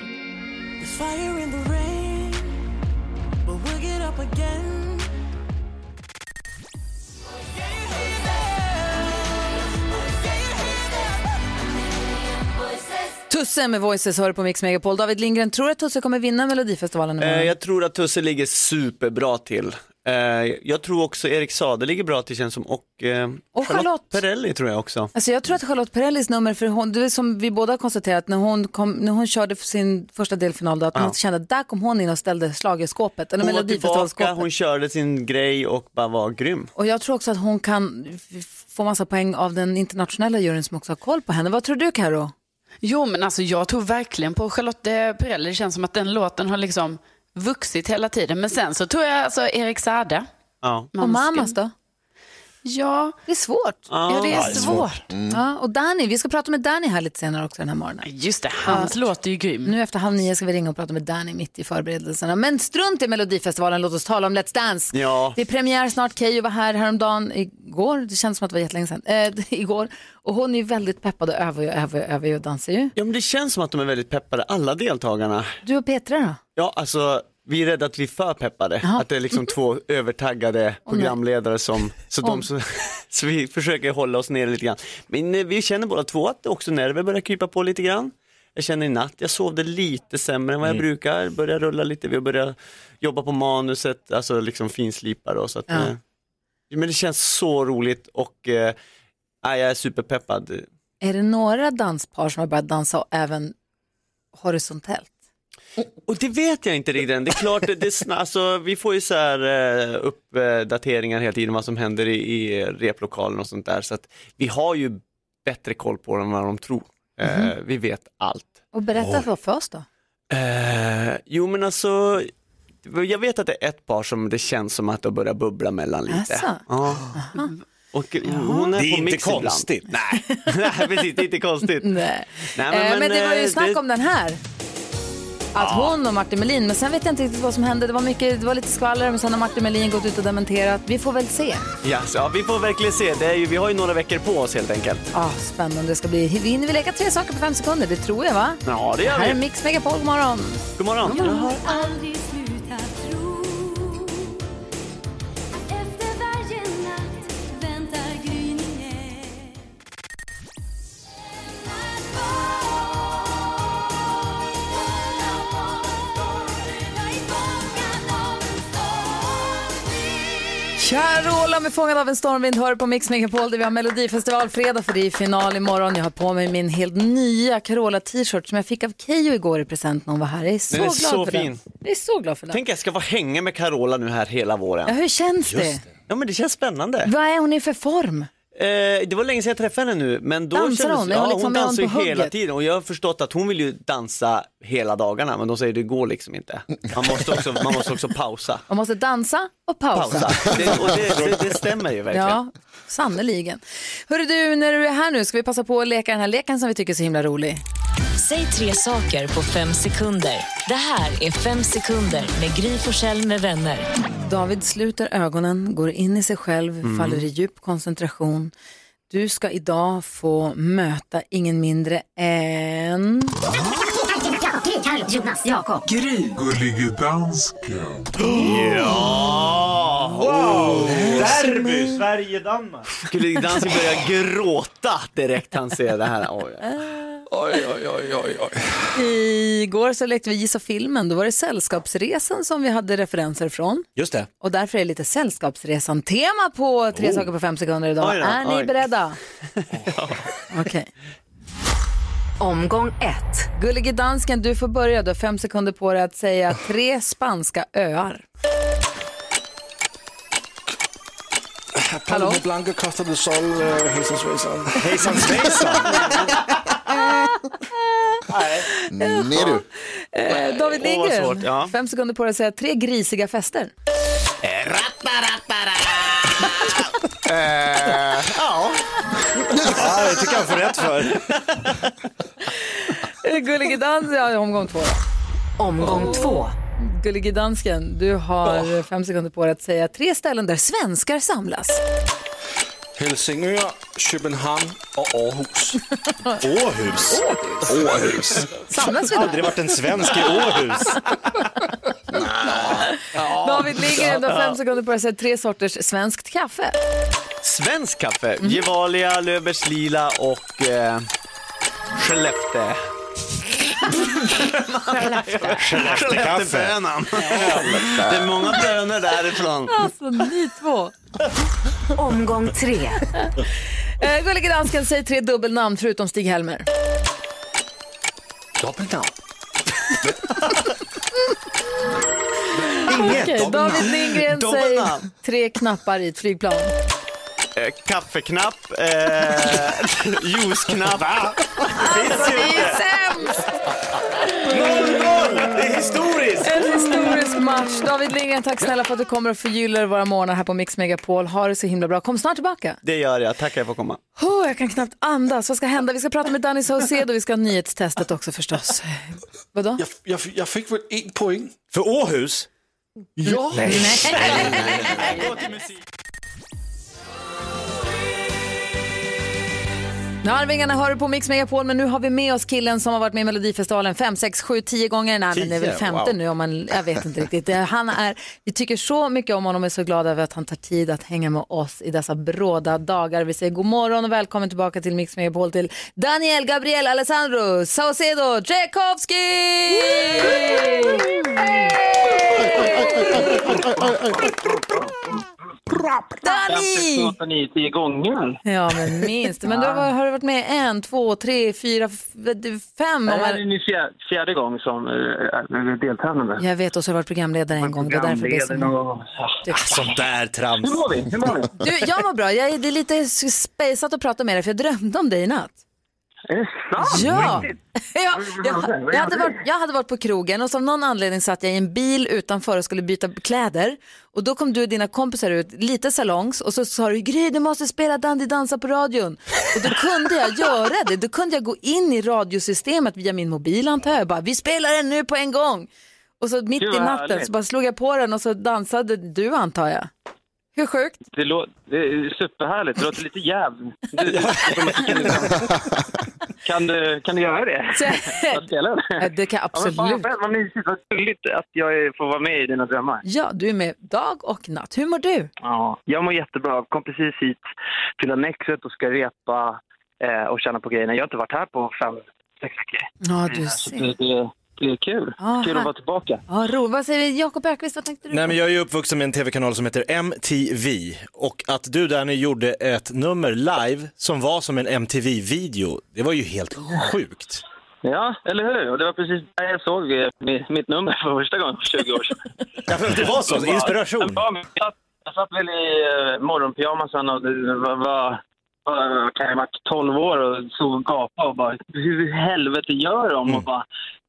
Tusse med Voices hör på Mix Megapol. David Lindgren, tror du att Tusse kommer vinna Melodifestivalen Eh, imorgon? jag tror att Tusse ligger superbra till. Eh, jag tror också Erik Sade ligger bra till känns som och, eh, Och Charlotte. Perrelli tror jag också. Alltså jag tror att Charlotte Perrellis nummer, för hon, det är som vi båda har konstaterat, när hon, kom, när hon körde sin första delfinal, då, att Ja. man kände att där kom hon in och ställde schlagerskåpet, eller Hon var tillbaka, hon körde sin grej och bara var grym. Och jag tror också att hon kan få massa poäng av den internationella juryn som också har koll på henne. Vad tror du Karo? Jo, men alltså jag tror verkligen på Charlotte Perrelli. Det känns som att den låten har liksom vuxit hela tiden. Men sen så tror jag alltså Erik Sade. Ja. Och Mamas då? Ja. Det är svårt. Ja, det är svårt. Ja, och Danny, vi ska prata med Danny här lite senare också den här morgonen. Just det, hans låt är ju grym. Nu efter halv nio ska vi ringa och prata med Danny mitt i förberedelserna. Men strunt i Melodifestivalen, låt oss tala om Let's Dance. Ja. Det är premiär snart, Keyyo var här häromdagen, igår, det känns som att det var jättelänge sedan, eh, igår. Och hon är ju väldigt peppad och övar ju, övar ju, övar ju och dansar ju. Ja men det känns som att de är väldigt peppade, alla deltagarna. Du och Petra då? Ja alltså, vi är rädda att vi är för peppade. Att det är liksom två övertaggade programledare som, så, de, så, så vi försöker hålla oss nere lite grann. Men eh, vi känner båda två att också nerver börjar krypa på lite grann. Jag känner i natt, jag sovde lite sämre än vad jag Mm. brukar, börjar rulla lite, vi har börjat jobba på manuset, alltså liksom finslipar och så att, Ja. eh, Men det känns så roligt och eh, ja, jag är superpeppad. Är det några danspar som har börjat dansa även horisontellt? Och det vet jag inte riktigt än. Det är klart, det, det alltså, vi får ju så här eh, uppdateringar hela tiden vad som händer i, i replokalen och sånt där. Så att vi har ju bättre koll på dem än vad de tror. Eh, Mhm. vi vet allt. Och berätta för, för oss då. Eh, jo men alltså, jag vet att det är ett par som det känns som att det börjar bubbla mellan lite. Asså? Ja. Och hon är Det är på inte konstigt. Nej. Nej, precis, det är inte konstigt. Nej. Nej, men, men det var ju eh, snack det- om den här. Att hon och Martin Melin, men sen vet jag inte riktigt vad som hände. Det var, mycket, det var lite skvaller, men sen har Martin Melin gått ut och dementerat. Vi får väl se. Ja, så, ja, vi får verkligen se. Det är ju, vi har ju några veckor på oss helt enkelt. Ah, spännande det ska bli. Vi hinner vi leka tre saker på fem sekunder? Det tror jag va? Ja, det gör här vi. är Mix Megapol, god morgon. God morgon. Jag har Carola med Fångad av en stormvind hör på Mix Megapol där vi har Melodifestival fredag för det är final imorgon. Jag har på mig min helt nya Carola t-shirt som jag fick av Keyyo igår i present när hon var här. Jag är så Den är glad så för fin. den. Jag är så glad för den. Tänk jag ska vara hänga med Carola nu här hela våren. Ja, hur känns det? Ja men det känns spännande. Vad är hon i för form? Eh, det var länge sedan jag träffade henne nu, men då Dansar kändes, hon? Ja, liksom- hon dansar ju hela hugget? tiden och jag har förstått att hon vill ju dansa hela dagarna, men de säger det går liksom inte. Man måste också, man måste också pausa. Man måste dansa och pausa. Pausa. Det, och det, det, det stämmer ju verkligen. Ja, sannerligen. Hörru du, när du är här nu ska vi passa på att leka den här leken som vi tycker är så himla rolig. Säg tre saker på fem sekunder. Det här är Fem sekunder med Gry Forssell med vänner. David sluter ögonen, går in i sig själv, Mm. faller i djup koncentration. Du ska idag få möta ingen mindre än... Carro, Jonas, Jakob Gry. Gullige dansken. Ja! Wow! Derby, Sverige-Danmark. Skulle dansen börja gråta direkt han ser det här. Oj. Oj, oj, oj, oj, oj. Igår så lekte vi Gissa filmen, då var det Sällskapsresan som vi hade referenser från. Just det. Och därför är det lite Sällskapsresan-tema på Tre Oh. saker på fem sekunder idag. Oj då, är ni oj. beredda? Okej. Omgång ett. Gullige dansken, du får börja. Du har fem sekunder på dig att säga tre spanska öar. Palma Blanca, Costa del Sol, eh, hejsan svejsan. Hejsan svejsan. Nej du. Eh, David Åh, vad Lindgren, svårt, ja. fem sekunder på dig att säga tre grisiga fester. Eh, ja. Ja, det tycker jag får rätt för. Gullige dans, ja, omgång två. Omgång två. Gullige dansken, du har fem sekunder på dig att säga tre ställen där svenskar samlas. Helsingør, København och Aarhus. Åhus. Åhus. Samlas vi där? Aldrig varit en svensk i Åhus. David Lindgren, du har fem sekunder på dig att säga tre sorters svenskt kaffe. Svensk kaffe, Gevalia, Löfbergs Lila och eh, Skellefteå. Skellefteåbönan. Det är många bönor därifrån. Alltså ni två. Omgång tre. Eh, Gullige dansken, säg tre dubbelnamn förutom Stig-Helmer. Dubbelnamn. Okej, David Lindgren, säg Dubbelnamn. tre knappar i ett flygplan. Eh, kaffeknapp, eh, juiceknapp. Alltså, ni är sämst! 0-0! Det är historiskt! En historisk match. David Lindgren, tack snälla för att du kommer och förgyller våra morgnar här på Mix Megapol. Ha det så himla bra. Kom snart tillbaka. Det gör jag, tack för att jag får komma. Oh, jag kan knappt andas. Vad ska hända? Vi ska prata med Danny Saucedo och vi ska ha nyhetstestet också förstås. Vadå? Jag, jag, jag fick väl en poäng. För Åhus? Ja. Nu Arvingarna hör du på Mix Megapol, men nu har vi med oss killen som har varit med i Melodifestivalen 5, 6, 7, 10 gånger. Nej, men det är väl femte Wow. nu om man, jag vet inte riktigt. Det- Han är, vi tycker så mycket om honom och är så glada över att han tar tid att hänga med oss i dessa bråda dagar. Vi säger god morgon och välkommen tillbaka till Mix Megapol till Daniel Gabriel Alessandro Saucedo Tchaikovsky! Danny! 8, 9, 10 gånger. Ja, men minst. Men du har, har du varit med en, två, tre, fyra, fem? Det här är min fjärde, fjärde gång som uh, deltävlande. Jag vet, och så har du varit programledare en gång. Det är därför det är. Programledare någon gång. Ja. Sånt där trams. Hur mår vi? Hur mår vi? Du, jag mår bra. Jag är, det är lite spejsat att prata med dig för jag drömde om dig i natt. Är det sant? Ja, ja jag, jag, hade varit, jag hade varit på krogen och som någon anledning satt jag i en bil utanför och skulle byta kläder. Och då kom du och dina kompisar ut, lite salongs, och så sa du Gry, du måste spela Dandy dansa på radion. Och då kunde jag göra det. Då kunde jag gå in i radiosystemet via min mobil antar jag. Bara, vi spelar den nu på en gång. Och så mitt i natten så bara slog jag på den och så dansade du antar jag. Hur sjukt? Det, lå- det är superhärligt. Det låter lite jävligt. Du, kan, du, kan du göra det? Det kan jag Ja, fan, absolut. vad- mysigt, vad gulligt att jag får vara med i dina drömmar. Ja, du är med dag och natt. Hur mår du? Ja, jag mår jättebra. Jag kom precis hit till Annexet och ska repa eh, och känna på grejerna. Jag har inte varit här på fem, sex veckor. Ja, du Så ser. det, det, det är kul. Ja, kul att vara tillbaka. Ja, ro. Vad säger Jakob Ökvist, vad tänkte du? Nej, men jag är ju uppvuxen med en tv-kanal som heter MTV och att du Danny gjorde ett nummer live som var som en MTV-video, det var ju helt sjukt. Ja, eller hur? Och det var precis där jag såg eh, mi- mitt nummer för första gången på 20 år sedan. Ja, det var så, inspiration. Jag, satt, jag satt väl i uh, morgonpyjamasen och det var, var, var, kan jag varit 12 år och såg och gapade och bara hur i helvete gör de? Och bara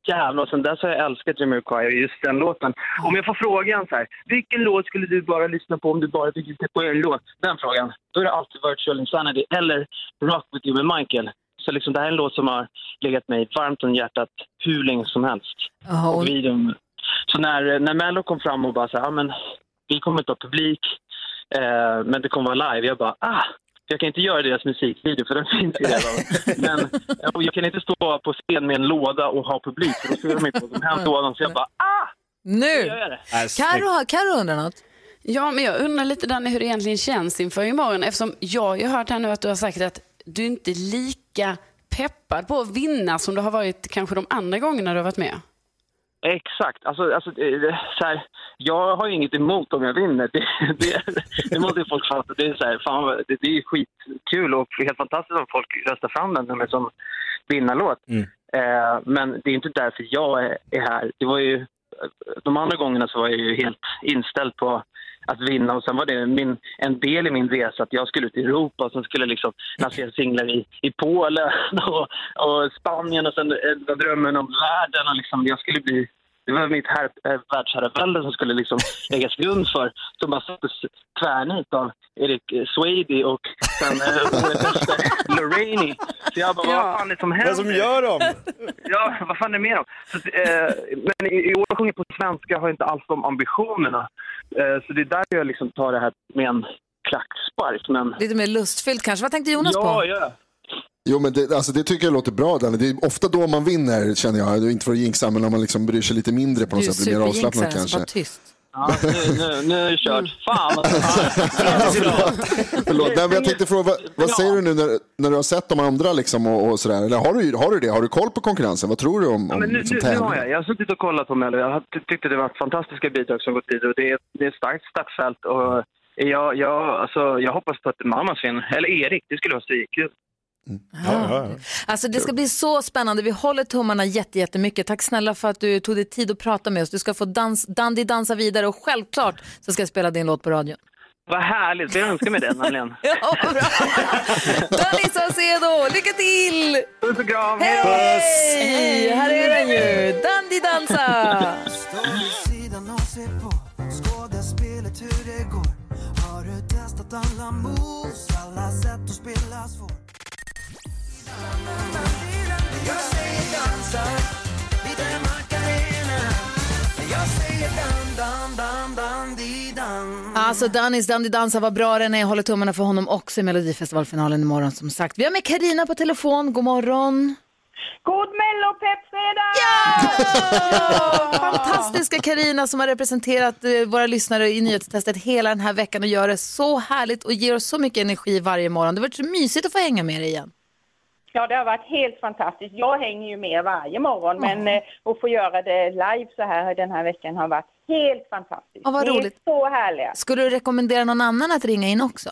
jävlar, och sen dess har jag älskat Jamiroquai och just den låten. Om jag får frågan så här, vilken låt skulle du bara lyssna på om du bara fick lyssna på en låt? Den frågan. Då är det alltid Virtual Insanity eller Rock With You med Michael. Så liksom, det här är en låt som har legat mig varmt om hjärtat hur länge som helst. Ja, och- Och videon. Så när, när Mello kom fram och bara så här, ja men vi kommer inte ha publik, eh, men det kommer vara live. Jag bara, ah! Jag kan inte göra deras musikvideo för den finns ju redan. Men och jag kan inte stå på scen med en låda och ha publik för då ser de inte vad som händer lådan. Så jag bara, ah! Nu! Karo, har- Karo undrar något. Ja, men jag undrar lite Danny hur det egentligen känns inför imorgon eftersom jag har ju hört här nu att du har sagt att du inte är lika peppad på att vinna som du har varit kanske de andra gångerna du har varit med. Exakt. Alltså, alltså, eh, så här, jag har ju inget emot om jag vinner. Det, det, det måste ju folk fatta. Det är, så här, fan, det, det är skitkul och helt fantastiskt om folk röstar fram den nummer som vinnarlåt. Eh, men det är inte därför jag är, är här. Det var ju, de andra gångerna så var jag ju helt inställd på att vinna och sen var det min, en del i min resa att jag skulle ut i Europa och sen skulle jag liksom lansera singlar i, i Polen och, och Spanien och sen eh, var drömmen om världen och liksom jag skulle bli det var mitt här, äh, världsherravälde som skulle liksom läggas grund för. Så man sattes tvärnit av Erik eh, Swady och sen äh, efter Lorraine. Så jag bara, vad fan är det som händer? Vad som gör dem? Ja, vad fan är det med dem? Så, eh, men i, i år sjunger på svenska, har jag inte alls de ambitionerna. Eh, så det är där jag liksom tar det här med en klackspark. Men... Lite mer lustfyllt kanske. Vad tänkte Jonas ja, på? Ja, Jo, men det, alltså, det tycker jag låter bra, Danne. Det är ofta då man vinner, känner jag. Är Inte för att jinxa, men när man liksom bryr sig lite mindre på något Du är sätt. Blir mer avslappnad så kanske. var tyst. Ja, nu, nu, nu är det kört. Fan vad Förlåt, nej, men jag tänkte fråga, vad, vad säger du nu när, när du har sett de andra liksom och, och sådär? Eller har du, har du det? Har du koll på konkurrensen? Vad tror du om, Ja, om men nu, liksom, nu, nu har jag. Jag har suttit och kollat på Mello. Jag tyckte det var fantastiska bidrag som gått vidare. Och det, är, det är ett starkt startfält. Och jag, jag, alltså, jag hoppas på att Mamas vinner. Eller Erik, det skulle vara svinkul. Alltså det ska bli så spännande. Vi håller tummarna jätte- jättemycket. Tack snälla för att du tog dig tid att prata med oss. Du ska få dans, Dandy dansa vidare och självklart så ska jag spela din låt på radion. Vad härligt. Jag önskar mig det, nämligen. Ja, bra. Danny Saucedo, lycka till! Puss och kram. Hej! Här är den ju. Dandy dansa! Står vid sidan och ser på skådespelet hur det går Har du testat alla moves, alla sätt att spela svår? Alltså Dannys Dandy dansa, vad bra den är. Jag håller tummarna för honom också i Melodifestivalfinalen imorgon som sagt. Vi har med Karina på telefon. God morgon. God mellopeppfredag! Fantastiska Karina som har representerat eh, våra lyssnare i nyhetstestet hela den här veckan och gör det så härligt och ger oss så mycket energi varje morgon. Det har varit så mysigt att få hänga med dig igen. Ja, det har varit helt fantastiskt. Jag hänger ju med varje morgon, men eh, att få göra det live så här den här veckan har varit helt fantastiskt. Ja, vad roligt. så härliga. Skulle du rekommendera någon annan att ringa in också?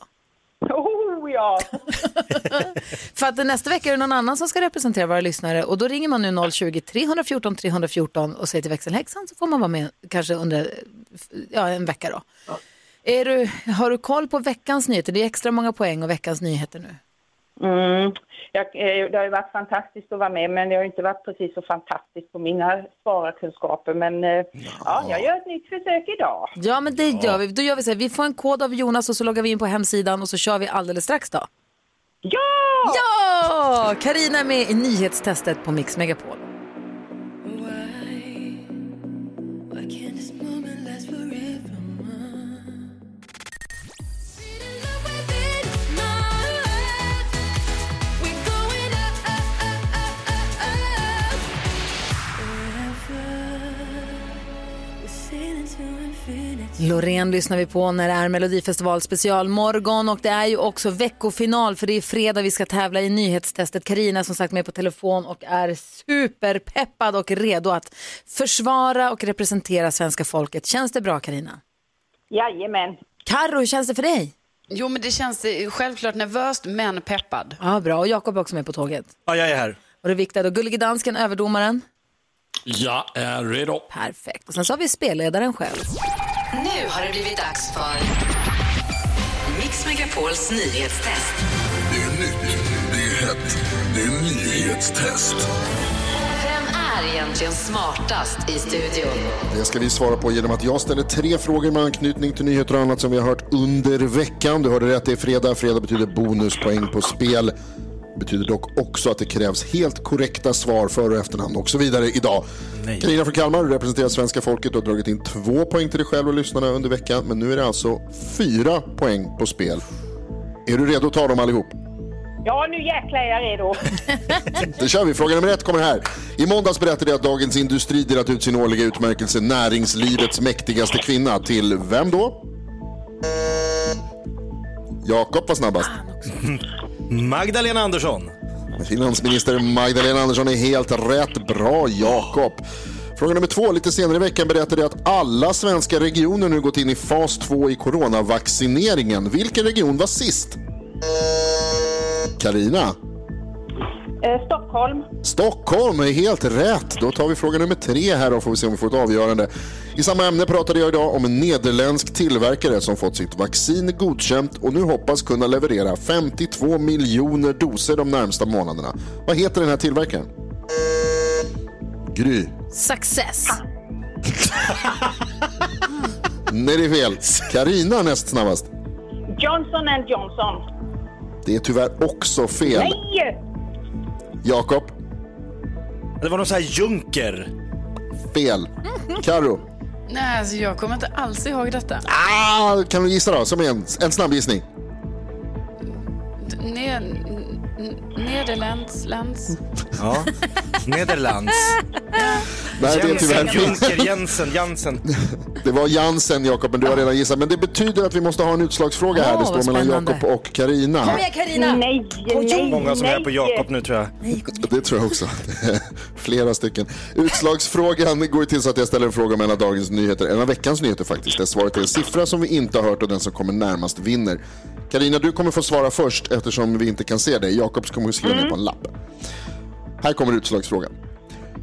Oh ja! För att nästa vecka är det någon annan som ska representera våra lyssnare och då ringer man nu 020-314 314 och säger till växelhäxan så får man vara med kanske under ja, en vecka då. Är du, har du koll på veckans nyheter? Det är extra många poäng och veckans nyheter nu. Mm. Jag, eh, det har ju varit fantastiskt att vara med, men det har inte varit precis så fantastiskt på mina svararkunskaper. Men eh, ja, jag gör ett nytt försök idag. Ja men det gör vi. Då gör vi så här, vi får en kod av Jonas och så loggar vi in på hemsidan och så kör vi alldeles strax då. Ja! Ja! Karina är med i nyhetstestet på Mix Megapol. Loreen lyssnar vi på när det är Melodifestival specialmorgon och det är ju också veckofinal för det är fredag vi ska tävla i nyhetstestet. Karina som sagt med på telefon och är superpeppad och redo att försvara och representera svenska folket. Känns det bra Karina? Jajamän. Carro, hur känns det för dig? Jo, men det känns eh, självklart nervöst, men peppad. Ja, bra. Och Jakob är också med på tåget. Ja, jag är här. Och det är viktigt. Och Gullige Dansken, överdomaren. Jag är redo. Perfekt. Och sen så har vi spelledaren själv. Nu har det blivit dags för Mix Megapols nyhetstest. Det är nytt, det är hett, det är nyhetstest. Vem är egentligen smartast i studion? Det ska vi svara på genom att jag ställer tre frågor med anknytning till nyheter och annat som vi har hört under veckan. Du hörde rätt, det är fredag. Fredag betyder bonuspoäng på spel. Betyder dock också att det krävs helt korrekta svar för och efternamn och så vidare idag. Carina från Kalmar, du representerar svenska folket och har dragit in två poäng till dig själv och lyssnarna under veckan. Men nu är det alltså fyra poäng på spel. Är du redo att ta dem allihop? Ja, nu jäklar är jag redo. Då kör vi. Fråga nummer ett kommer här. I måndags berättade jag att Dagens Industri delat ut sin årliga utmärkelse Näringslivets mäktigaste kvinna till vem då? Jakob var snabbast. Magdalena Andersson. Finansminister Magdalena Andersson är helt rätt. Bra Jakob. Fråga nummer två. Lite senare i veckan berättade jag att alla svenska regioner nu gått in i fas två i coronavaccineringen. Vilken region var sist? Karina. Eh, Stockholm. Stockholm är helt rätt. Då tar vi fråga nummer tre här och får vi se om vi får ett avgörande. I samma ämne pratade jag idag om en nederländsk tillverkare som fått sitt vaccin godkänt och nu hoppas kunna leverera 52 miljoner doser de närmsta månaderna. Vad heter den här tillverkaren? Gry. Success. Nej, det är fel. Karina näst snabbast. Johnson and Johnson. Det är tyvärr också fel. Nej! Jakob? Det var någon sån här junker. Fel. Karo. Nej, alltså jag kommer inte alls ihåg detta. Ah, kan du gissa då? Som en, en snabb gissning. Ne Nederlands, lands. Ja. Nederlands. Nej, det är tyvärr. Junker, Jensen, Jansen. Det var Jansen, Jakob, men du har redan gissat. Men det betyder att vi måste ha en utslagsfråga här. Det står mellan. Jakob och Karina. Kom igen Carina! Nej, nej, Många som är nej. på Jakob nu tror jag. Det tror jag också. Flera stycken. Utslagsfrågan går till så att jag ställer en fråga om en av dagens nyheter, en av veckans nyheter faktiskt. Där svaret är en siffra som vi inte har hört och den som kommer närmast vinner. Karina, du kommer få svara först eftersom vi inte kan se dig. Jakob kommer att skriva ner på en lapp. Här kommer utslagsfrågan.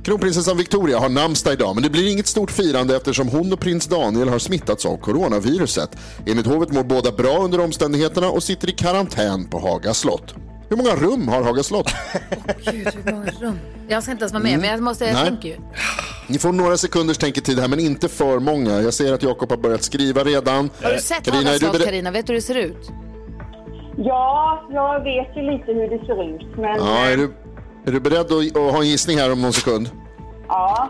Kronprinsessan Victoria har namnsdag idag, men det blir inget stort firande eftersom hon och prins Daniel har smittats av coronaviruset. Enligt hovet mår båda bra under omständigheterna och sitter i karantän på Haga slott. Hur många rum har Haga slott? Gud, hur många rum? Jag ska inte ens vara med, Mm. men jag måste, jag Nej. tänker ju. Ni får några sekunders tänketid här, men inte för många. Jag ser att Jakob har börjat skriva redan. Har du sett Carina, Haga slott? Carina? Vet du hur det ser ut? Ja, jag vet ju lite hur det ser ut. Men Ja, är, du, är du beredd att, att ha en gissning här om någon sekund? ja,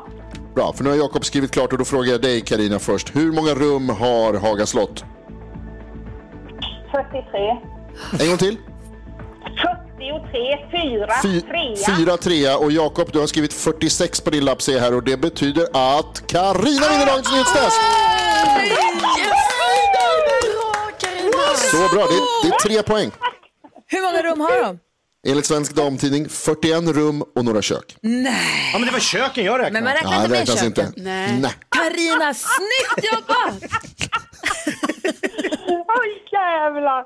Bra, för nu har Jakob skrivit klart och då frågar jag dig Karina först. Hur många rum har Haga slott? 43. En gång till. 43, 4, Fy, 3. fyra trea och Jakob du har skrivit 46 på din lapp ser här och det betyder att Karina vinner dagens nyhetstest. Så bra, det är, det är tre poäng. Hur många rum har de? Enligt Svensk Damtidning 41 rum och några kök. Nej. Ja men det var köken jag räknade. Men man räknar Ja, inte det med räknas köken. inte. Nej. Nej. Carina, snyggt jobbat! Oj, jävlar!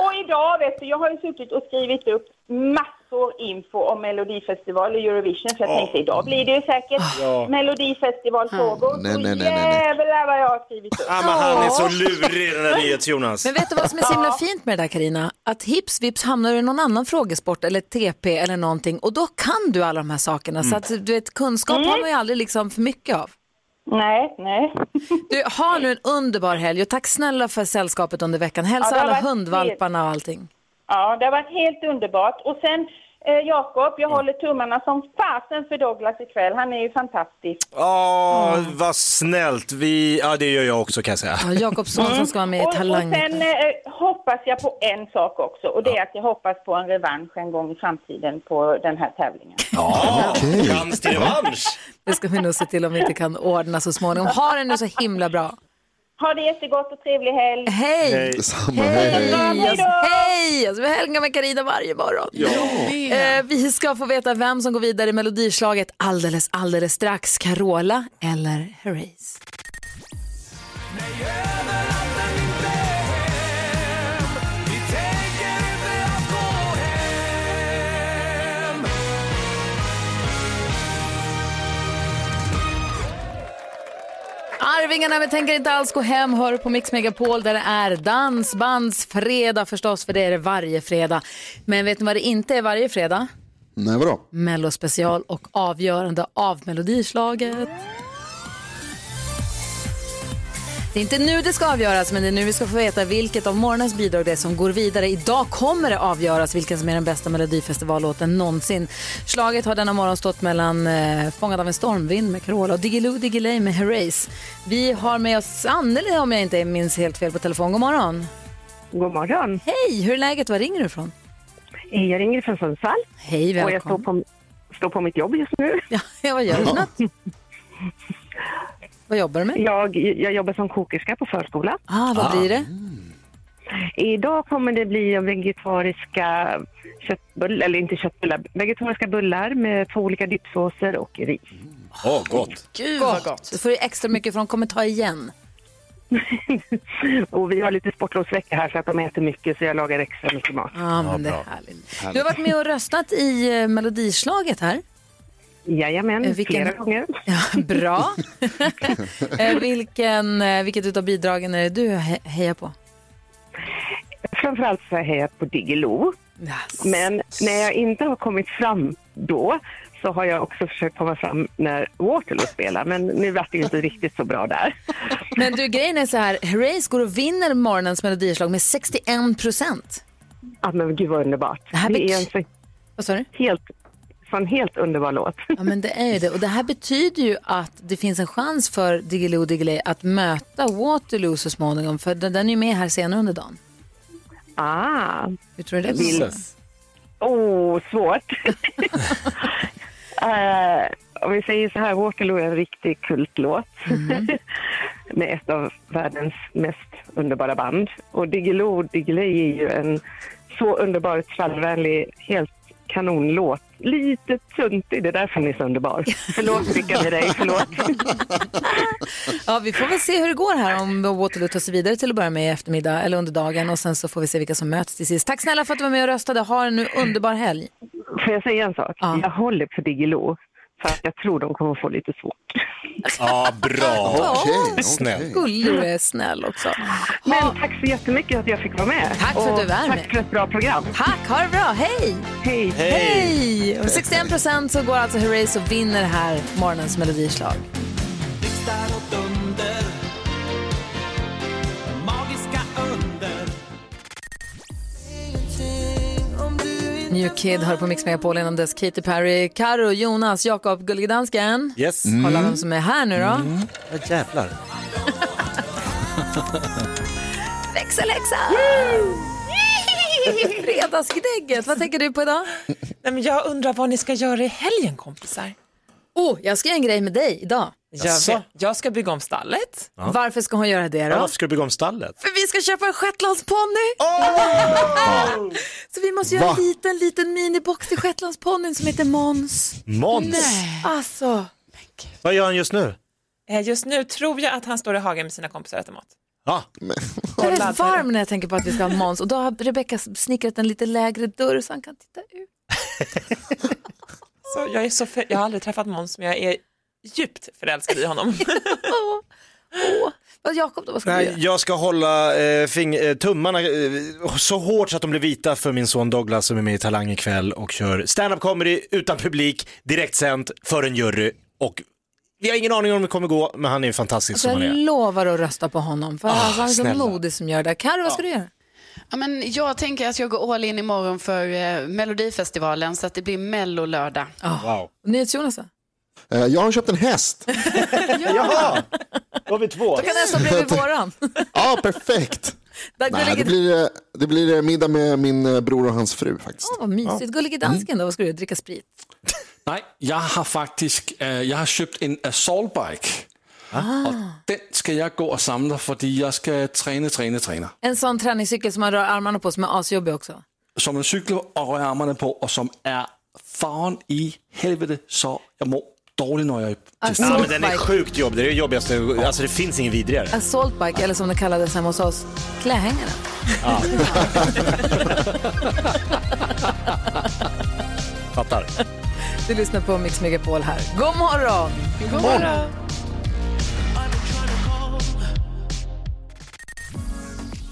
och idag, vet du, jag har ju suttit och skrivit upp massor info om Melodifestival och Eurovision, för jag Ja. tänkte idag blir det ju säkert Ja. Melodifestivalfrågor. Nej, Och nej, nej, nej, nej. Jävlar vad jag har skrivit upp. Ja, men han är så lurig den där NyhetsJonas. Men vet du vad som är så himla fint med det där Carina? Att hips vips hamnar du i någon annan frågesport eller TP eller någonting och då kan du alla de här sakerna. Så att du vet, kunskap har man ju aldrig liksom för mycket av. Nej, nej. Du, har nu en underbar helg och tack snälla för sällskapet under veckan. Hälsa Ja, alla hundvalparna och allting. Ja, det har varit helt underbart. Och sen, eh, Jakob, jag håller tummarna som fasen för Douglas ikväll. Han är ju fantastisk. Åh, vad snällt. Vi, ja det gör jag också kan jag säga. Ja, Jakobsson som ska vara med i Och, och Talang. sen eh, hoppas jag på en sak också och det är att jag hoppas på en revansch en gång i framtiden på den här tävlingen. Ja, chans till revansch. Det ska vi nog se till om vi inte kan ordna så småningom. Ha det nu så himla bra. Ha det jättegott och trevlig helg. Hej! Hej. Detsamma, hej, hej. Hej! Alltså, hej! Alltså, vi hänga med Carina varje morgon. Eh, vi ska få veta vem som går vidare i melodislaget alldeles, alldeles strax. Carola eller Herreys? Arvingarna vi tänker inte alls gå hem, hör på Mix Megapol där det är dansbandsfredag förstås, för det är det varje fredag. Men vet ni vad det inte är varje fredag? Nej, vadå? Mellospecial och avgörande av melodislaget. Det är inte nu det ska avgöras, men det är nu vi ska få veta vilket av morgonens bidrag det är som går vidare. Idag kommer det avgöras vilken som är den bästa melodifestivallåten någonsin. Slaget har denna morgon stått mellan eh, Fångad av en stormvind med Carola och Diggiloo Diggiley med Herreys. Vi har med oss Anneli om jag inte minns helt fel på telefon. God morgon. God morgon. Hej, hur är läget? Var ringer du ifrån? Jag ringer från Sundsvall. Hej, Och jag står välkommen. på, står på mitt jobb just nu. Ja, vad gör du? Vad jobbar du med? Jag, jag jobbar som kokerska på förskola. Ah, vad blir det? Idag kommer det bli vegetariska köttbullar, eller inte köttbullar, vegetariska bullar med två olika dippsåser och ris. Åh, gott. Gud vad gott. Så får du extra mycket för de kommer ta igen. och vi har lite sportlovsvecka här så att de äter mycket så jag lagar extra mycket mat. Ja, men det är härligt. Du har varit med och röstat i eh, melodislaget här. Jajamän, Eh, vilken- flera gånger. Ja, bra. Eh, vilken, eh, vilket utav bidragen är det du he- hejar på? Framförallt så har jag hejat på Diggiloo. Men när jag inte har kommit fram då så har jag också försökt komma fram när Waterloo spelar, men nu vart det inte riktigt så bra där. Men du, grejen är så här, Herreys går och vinner morgonens melodislag med 61 procent. Ja, men gud vad underbart. Det här Det är en så helt, så en helt underbar låt. Ja, men det är ju det. Och det här betyder ju att det finns en chans för Diggiloo Diggiley att möta Waterloo så småningom, för den, den är ju med här senare under dagen. Ah. Hur tror du det går? Oh, svårt. Eh, om vi säger så här, Waterloo är en riktig kultlåt med ett av världens mest underbara band. Och Diggiloo Diggiley är ju en så underbar, trallvänlig, helt kanonlåt. Lite tuntig, det är därför den är så underbar. Förlåt, Vicka med dig, förlåt. Ja, vi får väl se hur det går här om Waterloo tar sig vidare till att börja med i eftermiddag eller under dagen och sen så får vi se vilka som möts till sist. Tack snälla för att du var med och röstade. Ha en nu underbar helg. Får jag säga en sak? Jag håller på Diggiloo, för att jag tror de kommer få lite svårt. Ja, bra. Snäll. Gullig är snäll också. Men tack så jättemycket att jag fick vara med. Tack för att Och du är med. Tack för ett bra program. Tack, ha det bra. Hej! Hej! Hej! Och 61 procent så går alltså Herreys och vinner här morgonens melodislag. New Kid hör på Mix Megapol innan dess Katy Perry, Karo, Jonas, Jakob, Gullige Dansken. Yes. Kolla vem som är här nu då. Mm. Ja, jävlar. Växelhäxa! Fredagsgnägget, vad tänker du på idag? Nej, men jag undrar vad ni ska göra i helgen kompisar. Oh, jag ska göra en grej med dig idag. Jag, jag ska bygga om stallet. Ja. Varför ska hon göra det Ja, då? varför ska du bygga om stallet? För vi ska köpa en shetlandsponny! Så vi måste göra Va? en liten, liten minibox till shetlandsponnyn som heter Måns. Måns? Nej. Alltså. Vad gör han just nu? Eh, Just nu tror jag att han står i hagen med sina kompisar och äter mat. Ja. Jag är varm när jag tänker på att vi ska ha Måns och då har Rebecka snickrat en lite lägre dörr så han kan titta ut. Så jag, är så jag har aldrig träffat Måns men jag är djupt förälskad i honom. Vad Jakob då, vad ska du Nej, göra? jag ska hålla eh, fing- eh, tummarna eh, så hårt så att de blir vita för min son Douglas som är med i Talang ikväll och kör stand-up comedy utan publik, direktsänt för en jury och vi har ingen aning om det kommer gå men han är fantastisk Alltså, som han jag är. lovar att rösta på honom för Ah, alltså, han är så snälla. modig som gör det. Carro, vad ska du göra? Ja, men jag tänker att jag går all in imorgon för eh, Melodifestivalen så att det blir Mello-lördag. Wow. NyhetsJonas då? Eh, Jag har köpt en häst. Jaha, då har vi två. Då kan stå bredvid våran. Ja, perfekt. Där Nej, det, blir, eh, det blir eh, middag med min bror och hans fru faktiskt. Åh, vad mysigt. Gullige dansken då, vad ska du göra? Dricka sprit? Nej, jag har faktiskt jag har köpt en assaultbike. Och den ska jag gå och samla för jag ska träna, träna, träna. En sån träningscykel som man rör armarna på som är asjobbig också. Som en cykel och rör armarna på och som är fan i helvete så jag mår dåligt när jag är Alltså, Ja, men den är bike. sjukt jobbig, det är det jobbigaste, alltså det finns ingen vidrigare. Assaultbike, eller som det kallades hemma hos oss, klädhängare. Ja. Fattar. Du lyssnar på Mix Megapol här. God morgon! God morgon!